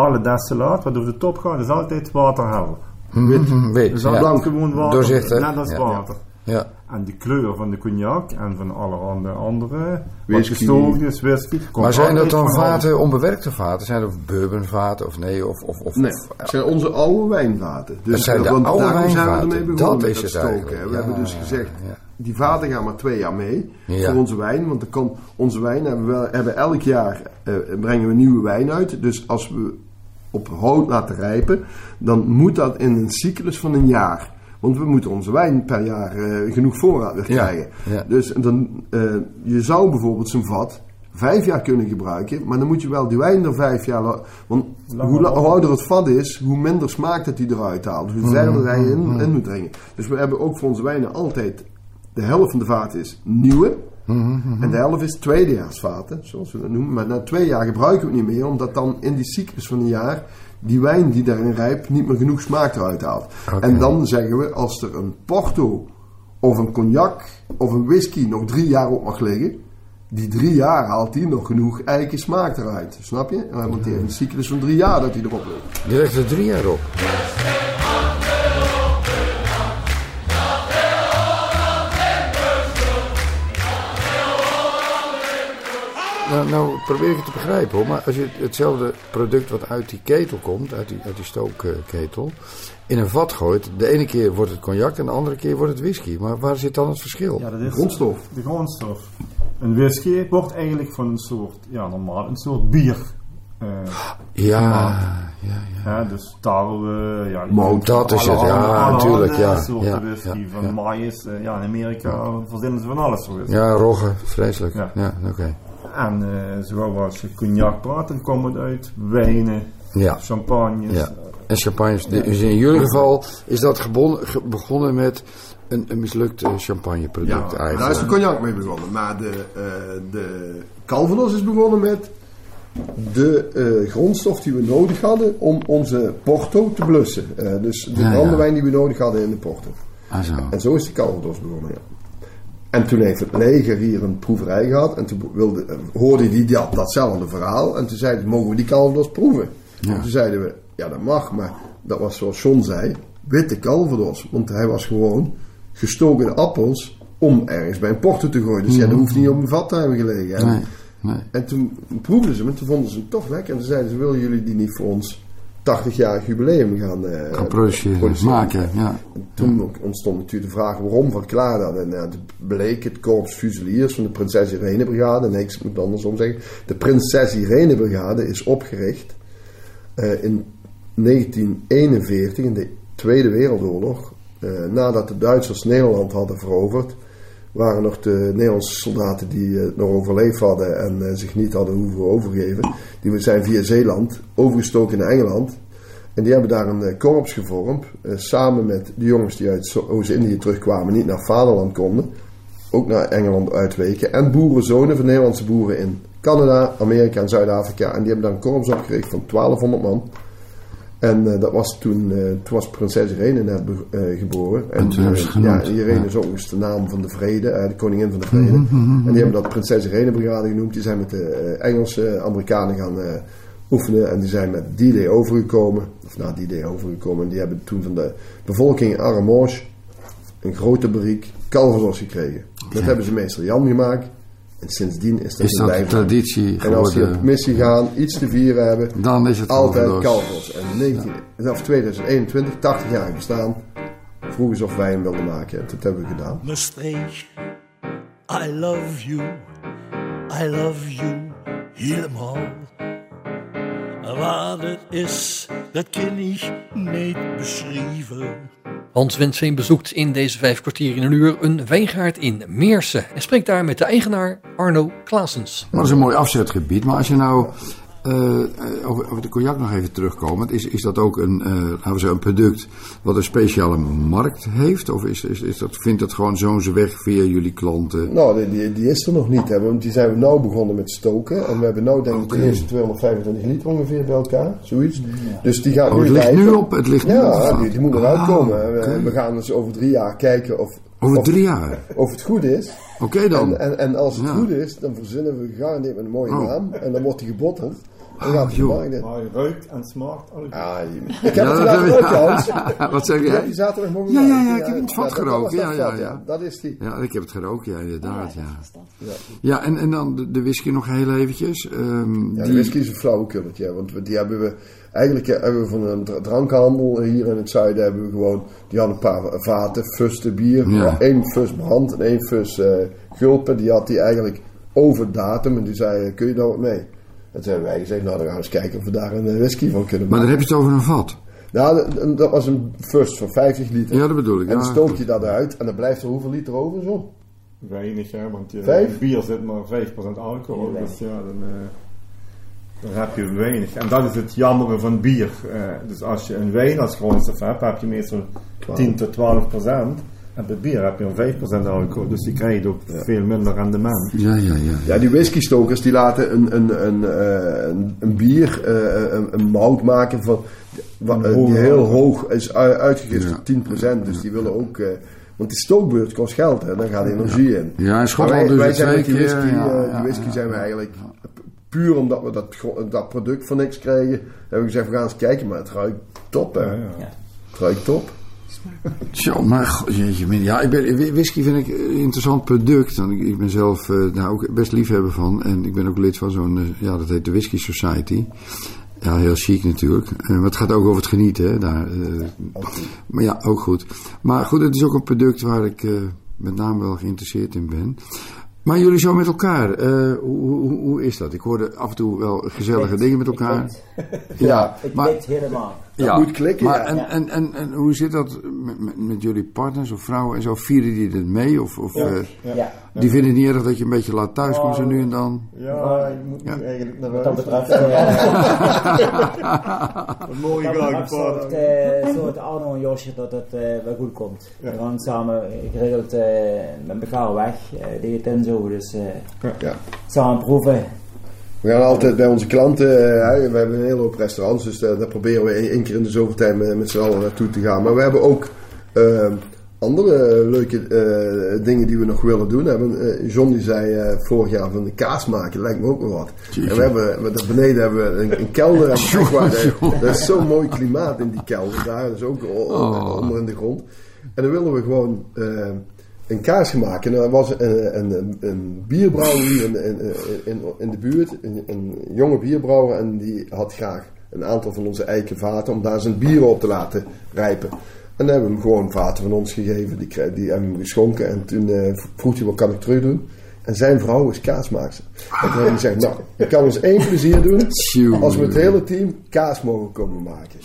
alle destillaat wat over de top gaat, is altijd waterhelder. Mhm, weet, Dus dat ja. gewoon water, Doorzichtig. net als Ja. water. Ja. En de kleur van de cognac en van alle andere, andere wat Whisky. Maar zijn dat dan vaten, onbewerkte vaten? Zijn dat bourbonvaten of nee? Of, of, of, Nee, het zijn onze oude wijnvaten. Dus Dat zijn de want oude zijn we wijnvaten. ermee begonnen Dat is het stoken. eigenlijk. We Ja, hebben dus gezegd, ja. die vaten gaan maar twee jaar mee Ja. voor onze wijn. Want dan kan, onze wijn hebben we hebben elk jaar eh, brengen we nieuwe wijn uit. Dus als we op hout laten rijpen, dan moet dat in een cyclus van een jaar. Want we moeten onze wijn per jaar eh, genoeg voorraad weer Ja, krijgen. ja. Dus dan, eh, je zou bijvoorbeeld zo'n vat vijf jaar kunnen gebruiken, maar dan moet je wel die wijn er vijf jaar... Want hoe, hoe ouder het vat is, hoe minder smaak dat hij eruit haalt. Hoe verder hij in, in moet dringen. Dus we hebben ook voor onze wijnen altijd... De helft van de vaten is nieuwe. En de helft is tweedejaarsvaten, zoals we dat noemen. Maar na twee jaar gebruiken we het niet meer, omdat dan in die cyclus van een jaar die wijn die daarin rijpt niet meer genoeg smaak eruit haalt. En dan zeggen we, als er een porto of een cognac of een whisky nog drie jaar op mag liggen, die drie jaar haalt die nog genoeg eigen smaak eruit. Snap je? Want die heeft een cyclus van drie jaar dat hij erop ligt. Die legt er drie jaar op. Nou, nou probeer ik het te begrijpen hoor, maar als je hetzelfde product wat uit die ketel komt, uit die, uit die stookketel, in een vat gooit, de ene keer wordt het cognac en de andere keer wordt het whisky. Maar waar zit dan het verschil? Ja, dat is Grondstof. de grondstof. Een whisky wordt eigenlijk van een soort, ja normaal, een soort bier. eh, Ja, ja, ja. Ja, dus tarwe, ja, kunt dat is het, ja, natuurlijk, ja, soorten ja, whisky, ja, van ja. maïs, eh, ja, in Amerika verzinnen ze van alles whisky. Ja, rogge, vreselijk. Ja, Ja. oké. Eh zowel als je cognac komt het uit wijnen, Ja. champagnes. Ja. En champagne, dus in jullie geval is dat gebonden- ge- begonnen met een, een mislukt eh, champagneproduct Ja, daar is de cognac mee begonnen. Maar de, eh de Calvados is begonnen met de eh, grondstof die we nodig hadden om onze porto te blussen. Eh, dus de Ja, ja. brandewijn die we nodig hadden in de porto. Ah, zo. En zo is de Calvados begonnen, ja. En toen heeft het leger hier een proeverij gehad. En toen wilde, eh, hoorde die dat, datzelfde verhaal. En toen zeiden ze, mogen we die Calvados proeven? Ja. En toen zeiden we, ja dat mag. Maar dat was zoals John zei, witte Calvados. Want hij was gewoon gestoken appels om ergens bij een porto te gooien. Dus ja, dat hoeft niet op een vat te hebben gelegen. En, Nee, nee. en toen proefden ze hem en toen vonden ze hem toch lekker. En toen zeiden ze, willen jullie die niet voor ons 80-jarig jubileum gaan, eh, Gaan produceren, maken, ja. toen ontstond natuurlijk de vraag waarom verklaar dat. En toen bleek het korps Fuseliers van de Prinses Irene Brigade. Nee, ik moet het andersom zeggen. De Prinses Irene Brigade is opgericht eh, in 1941, in de Tweede Wereldoorlog. Eh, nadat de Duitsers Nederland hadden veroverd, waren nog de Nederlandse soldaten die het nog overleefd hadden en eh, zich niet hadden hoeven overgeven. Die zijn via Zeeland overgestoken naar Engeland. En die hebben daar een eh, korps gevormd. eh, samen met de jongens die uit Oost-Indië terugkwamen, niet naar vaderland konden. Ook naar Engeland uitweken. En boerenzonen van Nederlandse boeren in Canada, Amerika en Zuid-Afrika. En die hebben daar een korps opgericht van 1200 man. En eh, dat was toen, eh, toen was prinses Irene net eh, geboren. En, ja. Irene Ja. is ook eens de naam van de vrede, de koningin van de vrede. En die hebben dat prinses Irene brigade genoemd. Die zijn met de Engelse Amerikanen gaan oefenen. En die zijn met D-Day overgekomen. Of na D-Day overgekomen. En die hebben toen van de bevolking in een grote bariek Calvados gekregen. Dat hebben ze meester Jan gemaakt. En sindsdien is dat Is een dat blijven. traditie En als die op missie gaan, iets te vieren hebben, Dan is het altijd Calvados. Calvados. En 19, of 2021, 80 jaar bestaan, vroegen ze of wij hem wilden maken. En dat hebben we gedaan. Maastricht, I love you, I love you helemaal. Wat het is, dat kan ik niet beschrijven. Hans Wensveen bezoekt in deze vijf kwartier in een uur een wijngaard in Meersen en spreekt daar met de eigenaar Arno Klaasens. Dat is een mooi afzetgebied. Maar als je nou Eh, eh, over, over de cognac nog even terugkomen. Is, is dat ook een, eh, laten we zeggen, een product wat een speciale markt heeft? Of is, is, is dat, vindt dat gewoon zo'n weg via jullie klanten? Nou, die, die, die is er nog niet. Hè, want die zijn we nou begonnen met stoken. En we hebben nou denk ik de eerste 225 liter ongeveer bij elkaar. Zoiets. Dus die gaat Oh, nu het ligt nu op, het ligt nu op de Ja, die, die moet eruit Ah, komen. We, gaan dus over drie jaar kijken of, Over of, drie jaar? of het goed is. Oké dan. En, en, en als het Ja. goed is, dan verzinnen we gegarandeerd met een mooie Oh. naam. En dan wordt die gebotteld. Gaat hij joh. Maar hij ruikt en smaakt alles. Ah, je- ik heb het dat vandaag ook, Hans. Wat zeg Ik heb jij? die zaterdag mogen Ja, ja, ja, ik heb het vat gerookt. Ja, ja, ja. Dat is die. Ja, ik heb het gerookt, ja, inderdaad. Ja, ja en, en dan de, de whisky nog heel eventjes. Ehm, Ja, de die, whisky is een flauwekulletje, want die hebben we... Eigenlijk eh, hebben we van een dra- drankhandel hier in het zuiden hebben we gewoon... Die hadden een paar vaten, fusten bier. Ja. Eén fus brand en één fus eh, gulpen. Die had die eigenlijk over datum. En die zei, kun je daar wat mee? En toen hebben wij gezegd, nou dan gaan we eens kijken of we daar een eh, whisky van kunnen maar maken. dan heb je het over een vat. Nou, dat- dat was een fus van 50 liter. Ja, dat bedoel ik. En dan Ja, stoot je dat eruit en dan blijft er hoeveel liter over zo? Weinig, hè, want je, Vijf? bier zit maar 5% alcohol. Dus ja, dan, eh, dan heb je weinig. En dat is het jammere van bier. Eh, dus als je een wijn als grondstof hebt, heb je meestal 10 tot 12%. En bij bier heb je een 5% alcohol. Dus je krijgt ook veel minder rendement. ja, ja, ja. Ja, die whiskystokers die laten een, een, een, eh, een, een bier, eh, een, een mout maken van, eh, die heel hoog is u- uitgegist, Ja. 10%. Dus die willen ook, eh, want die stookbeurt kost geld, hè, daar gaat energie in. Ja, in Schotland dus wij, zijn twee met die keer. whisky, ja, eh, die whisky ja, zijn we eigenlijk puur omdat we dat, dat product voor niks kregen. Hebben we gezegd, we gaan eens kijken, maar het ruikt top, hè. Ja, ja. Het ruikt top. Zo, maar jeetje, min. ja, ik ben, whi- whisky vind ik een interessant product. Want ik, ik ben zelf eh, daar ook best liefhebber van. En ik ben ook lid van zo'n, eh, ja, dat heet de Whisky Society. Ja, heel chic natuurlijk. Eh, maar het gaat ook over het genieten, hè, daar. eh. maar ja, ook goed. Maar goed, het is ook een product waar ik eh, met name wel geïnteresseerd in ben. Maar jullie zo met elkaar, eh, hoe, hoe, hoe is dat? Ik hoorde af en toe wel gezellige dingen met elkaar. Ja, Ik maar, weet helemaal. ja, moet klikken, maar ja. En, en, en, en hoe zit dat met, met, met jullie partners of vrouwen en zo? Vieren die dit mee? Of, of, eh, Ja. die vinden het niet erg dat je een beetje laat thuiskomen zo nu en dan? Ja, je moet nu eigenlijk naar dat betreft, eh, Een mooie dat gelijke eh, zorgt Arno en Josje dat het eh, wel goed komt. We gaan samen geregeld eh, met elkaar weg, eh deed het en zo. Dus eh, Ja. samen proeven. We gaan altijd bij onze klanten, eh, hè, we hebben een hele hoop restaurants, dus daar, daar proberen we één keer in de zoveel tijd met, met z'n allen naartoe te gaan. Maar we hebben ook eh, andere leuke eh, dingen die we nog willen doen. We hebben, eh, John die zei eh, vorig jaar van de kaas maken, lijkt me ook wel wat. En we hebben, we- daar beneden hebben we een, een kelder. En eh, dat is zo'n mooi klimaat in die kelder daar, is ook Oh. onder in de grond. En dan willen we gewoon... een kaas maken. En er was een, een, een, bierbrouwer hier in, in, in, in de buurt, een, een jonge bierbrouwer, en die had graag een aantal van onze eiken vaten om daar zijn bieren op te laten rijpen. En dan hebben we hem gewoon vaten van ons gegeven, die, die hebben we geschonken. En toen eh, vroeg hij, wat kan ik terug doen? En zijn vrouw is kaasmaakster. En toen gezegd, nou, je kan ons één plezier doen als we het hele team kaas mogen komen maken.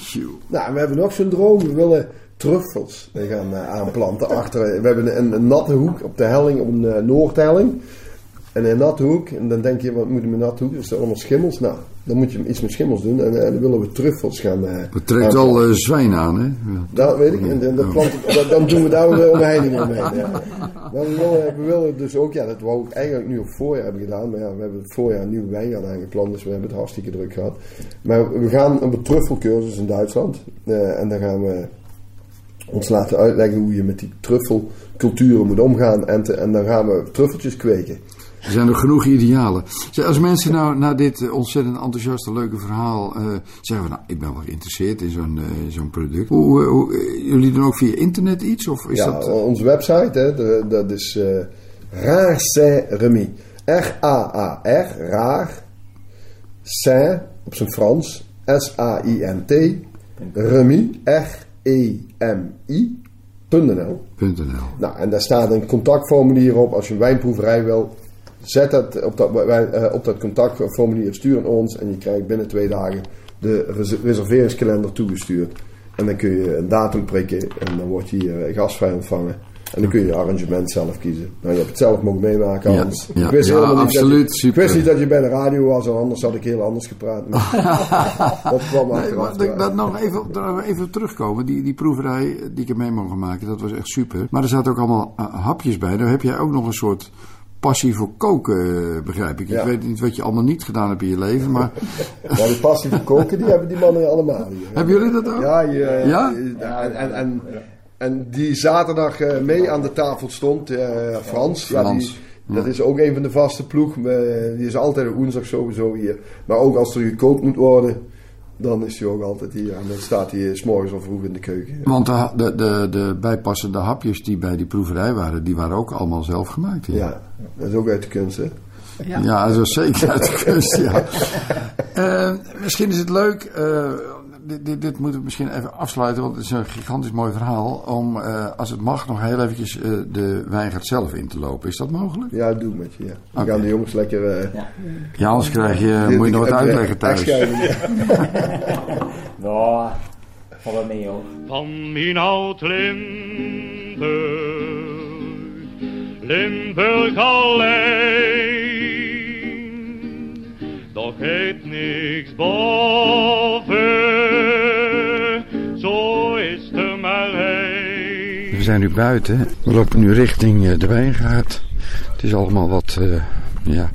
Nou, en we hebben nog zo'n droom. We willen truffels gaan eh, aanplanten. Achter, we hebben een, een natte hoek op de helling, op een eh, noordhelling. En een natte hoek. En dan denk je, wat moet je met natte hoek? Dat zijn allemaal schimmels. Nou, dan moet je iets met schimmels doen. En, eh, dan willen we truffels gaan eh Het trekt eh, zwijn aan, hè? Ja. Dat weet ik. En, dan- dan, doen we daar weer omheining omheen. Ja. We willen, we willen dus ook, ja, dat wou ik eigenlijk nu op voorjaar hebben gedaan. Maar ja, we hebben het voorjaar een nieuwe wijngaard aangeplant. Dus we hebben het hartstikke druk gehad. Maar we gaan op een truffelcursus in Duitsland. En dan gaan we ons laten uitleggen hoe je met die truffelculturen moet omgaan. En, te- en dan gaan we truffeltjes kweken. Er zijn er genoeg idealen. Zeg, als mensen nou na dit ontzettend enthousiaste, leuke verhaal eh, zeggen van, nou, ik ben wel geïnteresseerd in zo'n eh, zo'n product. Hoe, hoe, eh, jullie doen ook via internet iets? Of is ja, dat... onze website, hè, de- dat is eh Raar Saint Remy. R-A-A-R, raar. Saint, op zijn Frans. S-A-I-N-T. Remy, R-E-M-I.nl. .nl. Nou, en daar staat een contactformulier op. Als je een wijnproeverij wil, zet dat op dat, wij- eh, op dat contactformulier, stuur aan ons. En je krijgt binnen twee dagen de res- reserveringskalender toegestuurd. En dan kun je een datum prikken en dan word je hier eh, gastvrij ontvangen. En dan kun je je arrangement zelf kiezen. Nou, je hebt het zelf mogen meemaken, Ja, Hans. ja. Ik wist Ja, helemaal niet dat absoluut, je- super. Ik wist niet dat je bij de radio was, anders had ik heel anders gepraat. Maar dat kwam Nee, maar dat nog even, even terugkomen. Die, die proeverij die ik heb mee mogen maken, dat was echt super. Maar er zaten ook allemaal eh, hapjes bij. Daar heb jij ook nog een soort passie voor koken, eh, begrijp ik. Ja. Ik weet niet wat je allemaal niet gedaan hebt in je leven, maar... Ja, die passie voor koken, die hebben die mannen allemaal hier. Hebben jullie dat ook? Ja, je, eh, Ja? En, en, en, die zaterdag eh, mee aan de tafel stond, eh, Frans. Ja, Frans, die, Dat is ook een van de vaste ploeg. eh, die is altijd op woensdag sowieso hier. Maar ook als er gekookt moet worden, dan is hij ook altijd hier. En dan staat hij eh, s morgens al vroeg in de keuken. Want de, de, de, de bijpassende hapjes die bij die proeverij waren, die waren ook allemaal zelf gemaakt. hier. Ja, dat is ook uit de kunst, hè? Ja, dat is zeker uit de kunst, ja. Misschien is het leuk, dit, dit, dit moeten we misschien even afsluiten, want het is een gigantisch mooi verhaal, om, eh, als het mag, nog heel eventjes eh, de wijngaard zelf in te lopen. Is dat mogelijk? Ja, doe met je. Ja. Dan gaan de jongens lekker... eh, Ja, anders krijg je, dit- moet je nog wat uitleggen thuis. Ja, valt wel mee hoor. van mijn oud Limburg, Limburg alleen. Doch heet niks boven, zijn nu buiten. We lopen nu richting eh, de wijngaard. Het is allemaal wat, eh, ja,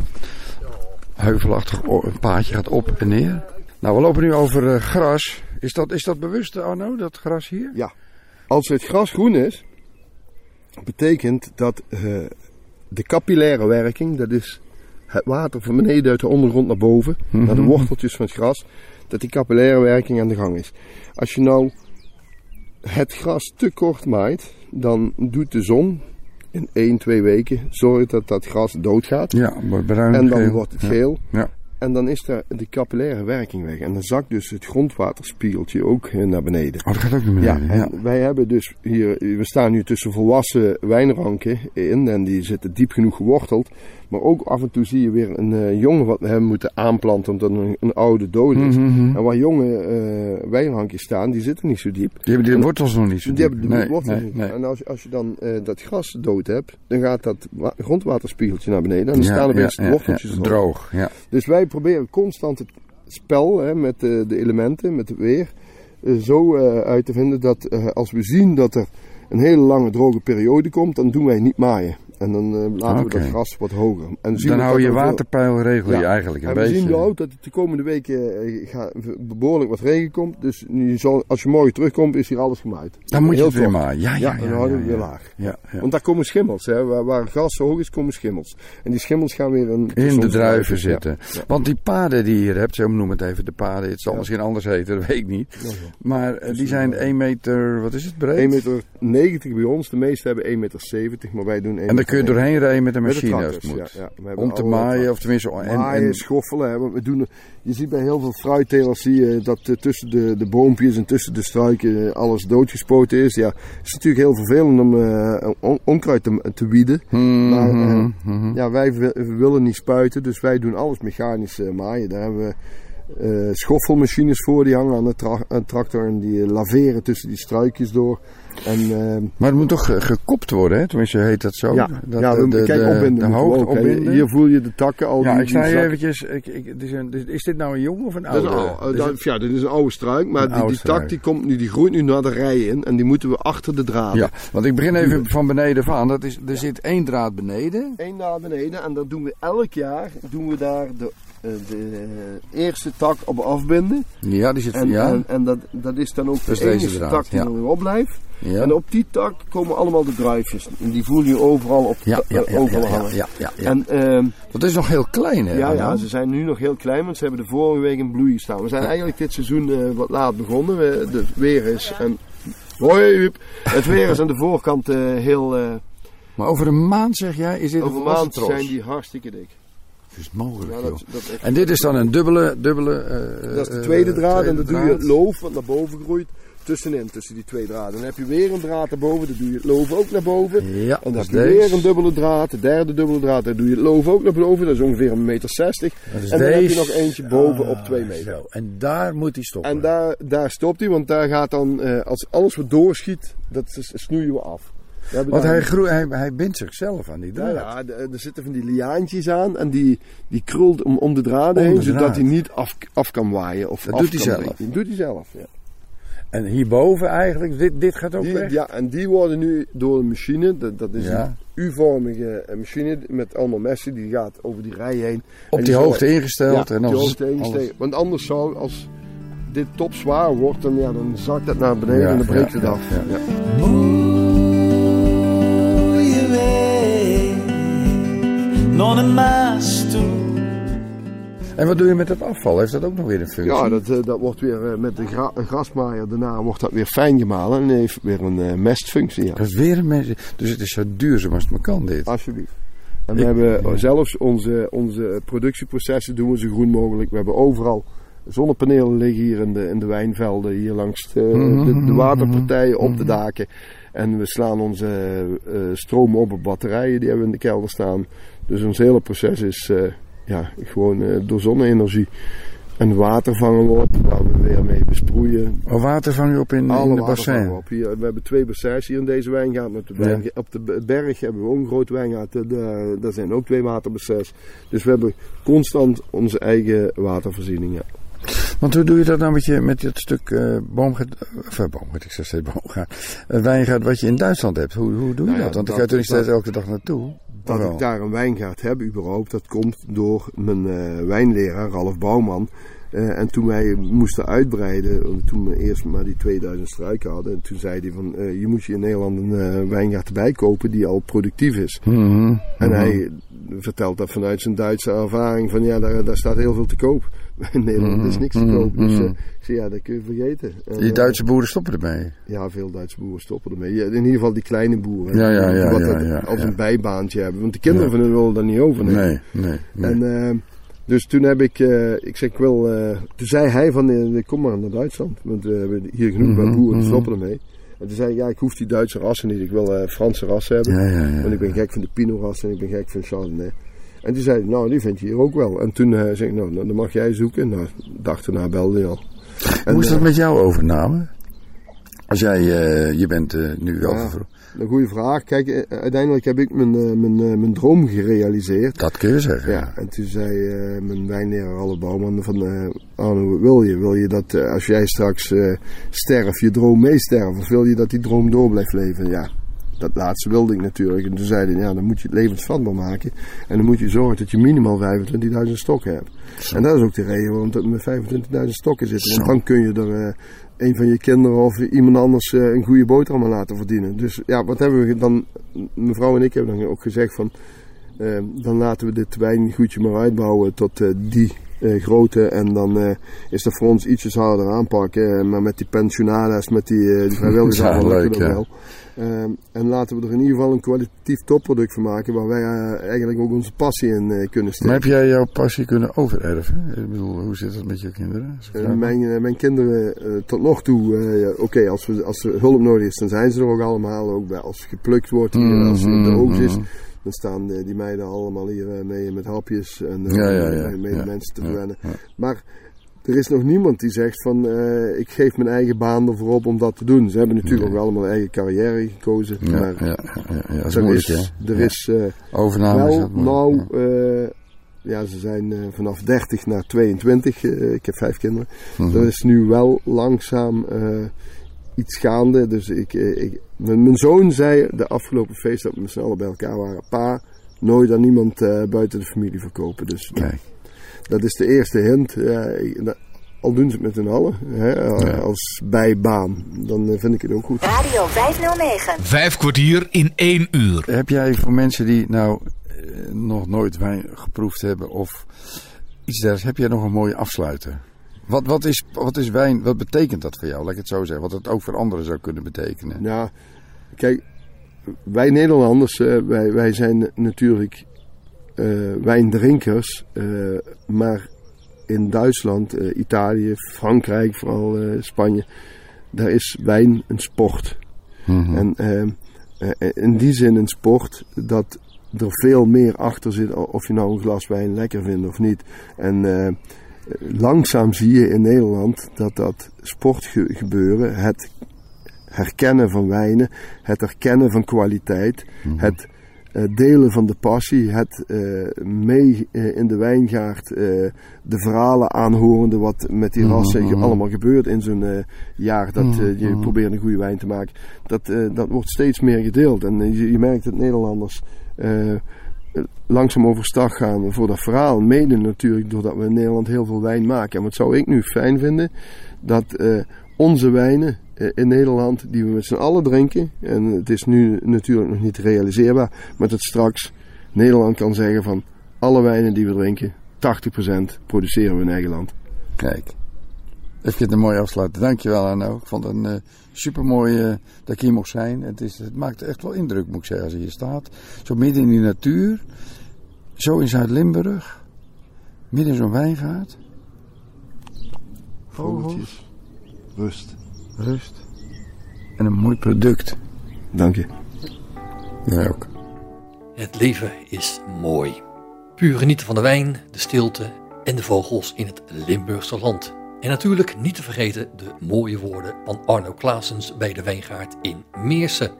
heuvelachtig. Een paadje gaat op en neer. Nou, we lopen nu over eh, gras. Is dat, is dat bewust, Arno, dat gras hier? Ja. Als het gras groen is, betekent dat de capillaire werking, dat is het water van beneden uit de ondergrond naar boven, naar de worteltjes van het gras, dat die capillaire werking aan de gang is. Als je nou het gras te kort maait, dan doet de zon in 1, 2 weken zorgen dat dat gras doodgaat. Ja, wordt bruin. En dan geel. wordt het Ja. geel. Ja. En dan is daar de capillaire werking weg. En dan zakt dus het grondwaterspiegeltje ook eh, naar beneden. Oh, dat gaat ook naar beneden. Ja, wij hebben dus hier, we staan nu tussen volwassen wijnranken in en die zitten diep genoeg geworteld. Maar ook af en toe zie je weer een eh, jonge wat we hebben moeten aanplanten omdat een, een oude dood is. Mhm. En waar jonge eh wijnrankjes staan, die zitten niet zo diep. Die hebben die wortels nog niet zo Die diep. hebben de nee, wortels nee, niet. nee. En als, als je dan dat gras dood hebt, dan gaat dat wa- grondwaterspiegeltje naar beneden. En dan Ja, staan er weer ja, ja, worteltjes droog. Ja. Dus wij proberen constant het spel hè, met de, de elementen, met het weer, eh, zo eh, uit te vinden dat eh, als we zien dat er een hele lange droge periode komt, dan doen wij niet maaien. En dan eh, laten we dat gras wat hoger. En Dan hou je er waterpeil regel je Ja. eigenlijk een en we beetje. zien nu ook dat het de komende weken eh, behoorlijk wat regen komt. Dus nu zal, als je morgen terugkomt, is hier alles gemaaid. Dan moet je het weer maaien. Ja, ja, Ja, dan houden we weer laag. Ja, ja. Want daar komen schimmels. Hè. Waar, waar gras zo hoog is, komen schimmels. En die schimmels gaan weer een, In de druiven zitten. Want die paden die je hier hebt, zo noem het even de paden. Het zal misschien anders heten, dat weet ik niet. Maar eh, die zijn 1 meter, wat is het, breed? 1,90 meter bij ons. De meeste hebben 1,70 meter, maar wij doen 1 en dan kun je doorheen rijden met een Met machine als het tractors, moet. ja, ja. Om te maaien, of tenminste... En, Maaien, en, schoffelen. Hè, we doen, je ziet bij heel veel fruittelers zie je dat eh, tussen de, de boompjes en tussen de struiken eh, alles doodgespoten is. Ja, het is natuurlijk heel vervelend om eh, on- onkruid te, te wieden. Mhm, Maar eh, mhm. ja, wij we willen niet spuiten, dus wij doen alles mechanisch maaien. Daar hebben we schoffelmachines voor, die hangen aan de, tra- tractor en die laveren tussen die struikjes door. En, eh, Maar het moet toch ge- gekopt worden, hè? Tenminste, heet dat zo? ja, dat, ja, de, we, de, kijk, de, opbinden de hoogte ook, opbinden. Hier voel je de takken al. ja, die- ik sta hier eventjes... Ik, ik, is, een, is dit nou een jong of een Dat is, oude? een oude- Is dat- het- ja, dit is een oude struik, maar die, oude die tak die, komt nu, die groeit nu naar de rij in en die moeten we achter de draad. Ja, want ik begin even van beneden van. Dat is, er zit één draad beneden. Eén naar beneden en dan doen we elk jaar doen we daar de, de eerste tak op afbinden. Ja, die zit... En, ja, en, en dat, dat is dan ook de enige draad, tak die ja. er nog op blijft. ja. En op die tak komen allemaal de druifjes. En die voel je overal op ja, ja, eh, ja, overal ja, ja, hangen. ja. En ehm, Dat is nog heel klein, hè? ja, ja, ze zijn nu nog heel klein, want ze hebben de vorige week in bloei gestaan. We zijn eigenlijk dit seizoen eh, wat laat begonnen. We, de weer is en Hoi, Huub. Het weer is aan de voorkant eh, heel. eh Maar over een maand, zeg jij, is dit over een maand zijn die hartstikke dik. Is mogelijk, Ja, dat, En dit is dan een dubbele... dubbele eh, dat is de eh, tweede draad en dan doe je het loof wat naar boven groeit tussenin, tussen die twee draden. Dan heb je weer een draad naar boven, dan doe je het loof ook naar boven. Ja, En dan heb is je weer deze. een dubbele draad, de derde dubbele draad, dan doe je het loof ook naar boven. Dat is ongeveer een meter zestig. Dat is En dan heb je nog eentje boven op Ah, twee meter. zo. En daar moet hij stoppen. En daar, daar stopt hij, want daar gaat dan, eh, als alles wat doorschiet, dat snoeien we af. Want hij, groe- hij, hij bindt zichzelf aan die draad. ja, er zitten van die liaantjes aan en die, die krult om, om de draden Om heen, zodat hij niet af, af kan waaien. Of Dat af doet hij kan zelf. Dat doet hij zelf, ja. En hierboven eigenlijk, dit, dit gaat ook Die, weg. ja, en die worden nu door een machine, dat, dat is Ja. een U-vormige eh, machine met allemaal messen, die gaat over die rij heen. Op die hoogte ingesteld. Ja, en op die hoogte ingestegen. Want anders zou, als dit top zwaar wordt, dan, ja, dan zakt het naar beneden Ja, en dan breekt ja, het ja, af. Een maas toe. En wat doe je met het afval? Heeft dat ook nog weer een functie? Ja, dat, eh, dat wordt weer eh, met de gra grasmaaier daarna wordt dat weer fijn gemalen en heeft weer een eh, mestfunctie. Ja. Dat is weer een mensen. Dus het is zo duurzaam als het maar kan dit. Alsjeblieft. En we Ik- hebben zelfs onze, onze productieprocessen doen we zo groen mogelijk. We hebben overal zonnepanelen liggen hier in de, in de wijnvelden, hier langs de, Mhm, de, de waterpartijen op de daken. En we slaan onze eh, stroom op op batterijen, die hebben we in de kelder staan. Dus ons hele proces is eh, ja, gewoon eh, door zonne-energie. En water vangen we op, waar we weer mee besproeien. Oh, water vang je op in, Alle in de vangen bassin. op. Hier, we hebben twee bassins hier in deze wijngaard. Op de, Ja. wijn- op de berg hebben we ook een groot wijngaard. Daar, zijn ook twee waterbassins. Dus we hebben constant onze eigen watervoorziening. Ja. Want hoe doe je dat nou met, je, met dat stuk eh boomgaard, of boomgaard, ik zeg steeds boomgaard, eh, wijngaard wat je in Duitsland hebt? Hoe, hoe doe je Nou ja, dat? Want dat- ga je toch niet steeds elke dag naartoe? Dat ik daar een wijngaard heb überhaupt, dat komt door mijn eh, wijnleraar Ralf Bouwman. Eh, en toen wij moesten uitbreiden, toen we eerst maar die 2000 struiken hadden, en toen zei hij van, eh, je moet je in Nederland een wijngaard erbij kopen die al productief is. Mhm, En mhm. hij vertelt dat vanuit zijn Duitse ervaring van ja, daar, daar staat heel veel te koop. In Nederland is niks te Mhm, koop. Dus mhm. eh, ik zei ja, dat kun je vergeten. En, Die eh, Duitse boeren stoppen ermee. ja, veel Duitse boeren stoppen ermee. Ja, in ieder geval die kleine boeren. Ja, ja, ja, Wat ja, dat ja, als een bijbaantje hebben. Want de kinderen van hun willen dat niet overnemen. Nee, nee. nee. En, eh, dus toen heb ik, eh, ik zeg ik wil, eh, toen zei hij van, eh, kom maar naar Duitsland. Want we hebben hier genoeg Mhm, boeren, die mhm. stoppen ermee. En toen zei ik, ja, ik hoef die Duitse rassen niet. Ik wil eh, Franse rassen hebben. Ja, ja, ja. Want ik ben gek van de Pinot rassen en ik ben gek van Chardonnay. En toen zei nou, die vind je hier ook wel. En toen eh, zei ik, nou, dan mag jij zoeken. Nou, de dag erna belde hij al. En, Hoe is dat eh, met jouw overname? Als jij, eh, je bent nu wel Ja. Een goede vraag. Kijk, uiteindelijk heb ik mijn, mijn, mijn droom gerealiseerd. Dat kun je zeggen. Ja, en toen zei mijn wijnleraar Alle Bouwman van eh Arno, wil je? Wil je dat als jij straks sterft, je droom meesterft? Of wil je dat die droom door blijft leven? Ja, dat laatste wilde ik natuurlijk. En toen zei hij, ja, dan moet je het levensvatbaar maken. En dan moet je zorgen dat je minimaal 25.000 stokken hebt. En dat is ook de reden waarom het met 25.000 stokken zit. Want dan kun je er eh, een van je kinderen of iemand anders eh, een goede boterham aan laten verdienen. Dus ja, wat hebben we dan? Mevrouw en ik hebben dan ook gezegd van... Eh, dan laten we dit wijngoedje maar uitbouwen tot eh, die eh, grootte. En dan eh, is dat voor ons ietsjes harder aanpakken. Maar met die pensionadas, met die, die vrijwilligers, Ja, allemaal leuk, ja. wel. Eh, en laten we er in ieder geval een kwalitatief topproduct van maken. Waar wij eigenlijk ook onze passie in kunnen Maar steken. heb jij jouw passie kunnen overerven? Ik bedoel, hoe zit het met je kinderen? Mijn, mijn kinderen tot nog toe, oké, als, we, als er hulp nodig is, dan zijn ze er ook allemaal. Ook bij, als geplukt wordt hier, als het de oogst is, Mhm. Dan staan eh, die meiden allemaal hier eh, mee met hapjes en eh, mee, mensen te verwennen. ja. Maar er is nog niemand die zegt van, ik geef mijn eigen baan ervoor op om dat te doen. Ze hebben natuurlijk Nee. ook allemaal een eigen carrière gekozen. Ja, maar ja, ja, ja, dat er moeilijk, is, hè? er is Overname is wel, dat moeilijk, nou, ja. ja, ze zijn vanaf 30 naar 22. eh, ik heb vijf kinderen. Mhm. Er is nu wel langzaam iets gaande. Dus ik, eh, ik, mijn, mijn zoon zei de afgelopen feest dat we met z'n allen bij elkaar waren. Pa, nooit aan niemand eh, buiten de familie verkopen. Dus Kijk. dat is de eerste hint. Ja, ik- dat- al doen ze het met z'n allen, hè, als bijbaan, dan eh, vind ik het ook goed. Radio 509. Vijf kwartier in één uur. Heb jij voor mensen die nou nog nooit wijn geproefd hebben of iets dergelijks, heb jij nog een mooie afsluiter? Wat, wat, is, wat is wijn, wat betekent dat voor jou? Laat ik het zo zeggen, wat het ook voor anderen zou kunnen betekenen. Ja, kijk, wij Nederlanders, eh, wij, wij zijn natuurlijk eh, wijndrinkers, eh, maar in Duitsland, Italië, Frankrijk, vooral Spanje, daar is wijn een sport. Mhm. En in die zin een sport dat er veel meer achter zit of je nou een glas wijn lekker vindt of niet. En langzaam zie je in Nederland dat dat sportgebeuren, het herkennen van wijnen, het herkennen van kwaliteit, het eh, delen van de passie, het eh, mee eh, in de wijngaard de verhalen aanhorende wat met die rassen allemaal gebeurt in zo'n jaar dat je probeert een goede wijn te maken. Dat, dat wordt steeds meer gedeeld. En je, je merkt dat Nederlanders langzaam overstag gaan voor dat verhaal. Mede natuurlijk doordat we in Nederland heel veel wijn maken. En wat zou ik nu fijn vinden? Dat eh, onze wijnen eh, in Nederland, die we met z'n allen drinken. En het is nu natuurlijk nog niet realiseerbaar. Maar dat straks Nederland kan zeggen van alle wijnen die we drinken, 80% produceren we in eigen land. Kijk. Ik een mooi afsluiten. Dankjewel Arno. Ik vond het een uh, super mooi dat ik hier mocht zijn. Het, is, het maakt echt wel indruk moet ik zeggen als je hier staat. Zo midden in die natuur. Zo in Zuid-Limburg. Midden in zo'n wijngaard. Vogeltjes, rust. Rust. En een mooi product. Dank je. Jij ook. Het leven is mooi. Puur genieten van de wijn, de stilte en de vogels in het Limburgse land. En natuurlijk niet te vergeten de mooie woorden van Arno Klaasens bij de wijngaard in Meersen.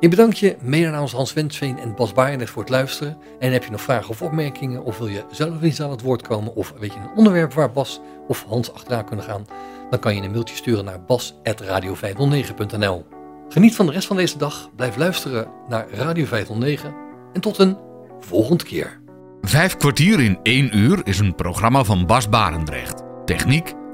Ik bedank je mede namens Hans Wensveen en Bas Baarnes voor het luisteren. En heb je nog vragen of opmerkingen of wil je zelf eens aan het woord komen of weet je een onderwerp waar Bas of Hans achteraan kunnen gaan, dan kan je een mailtje sturen naar bas.radio509.nl. Geniet van de rest van deze dag, blijf luisteren naar Radio 509 en tot een volgende keer. Vijf kwartier in één uur is een programma van Bas Barendrecht. Techniek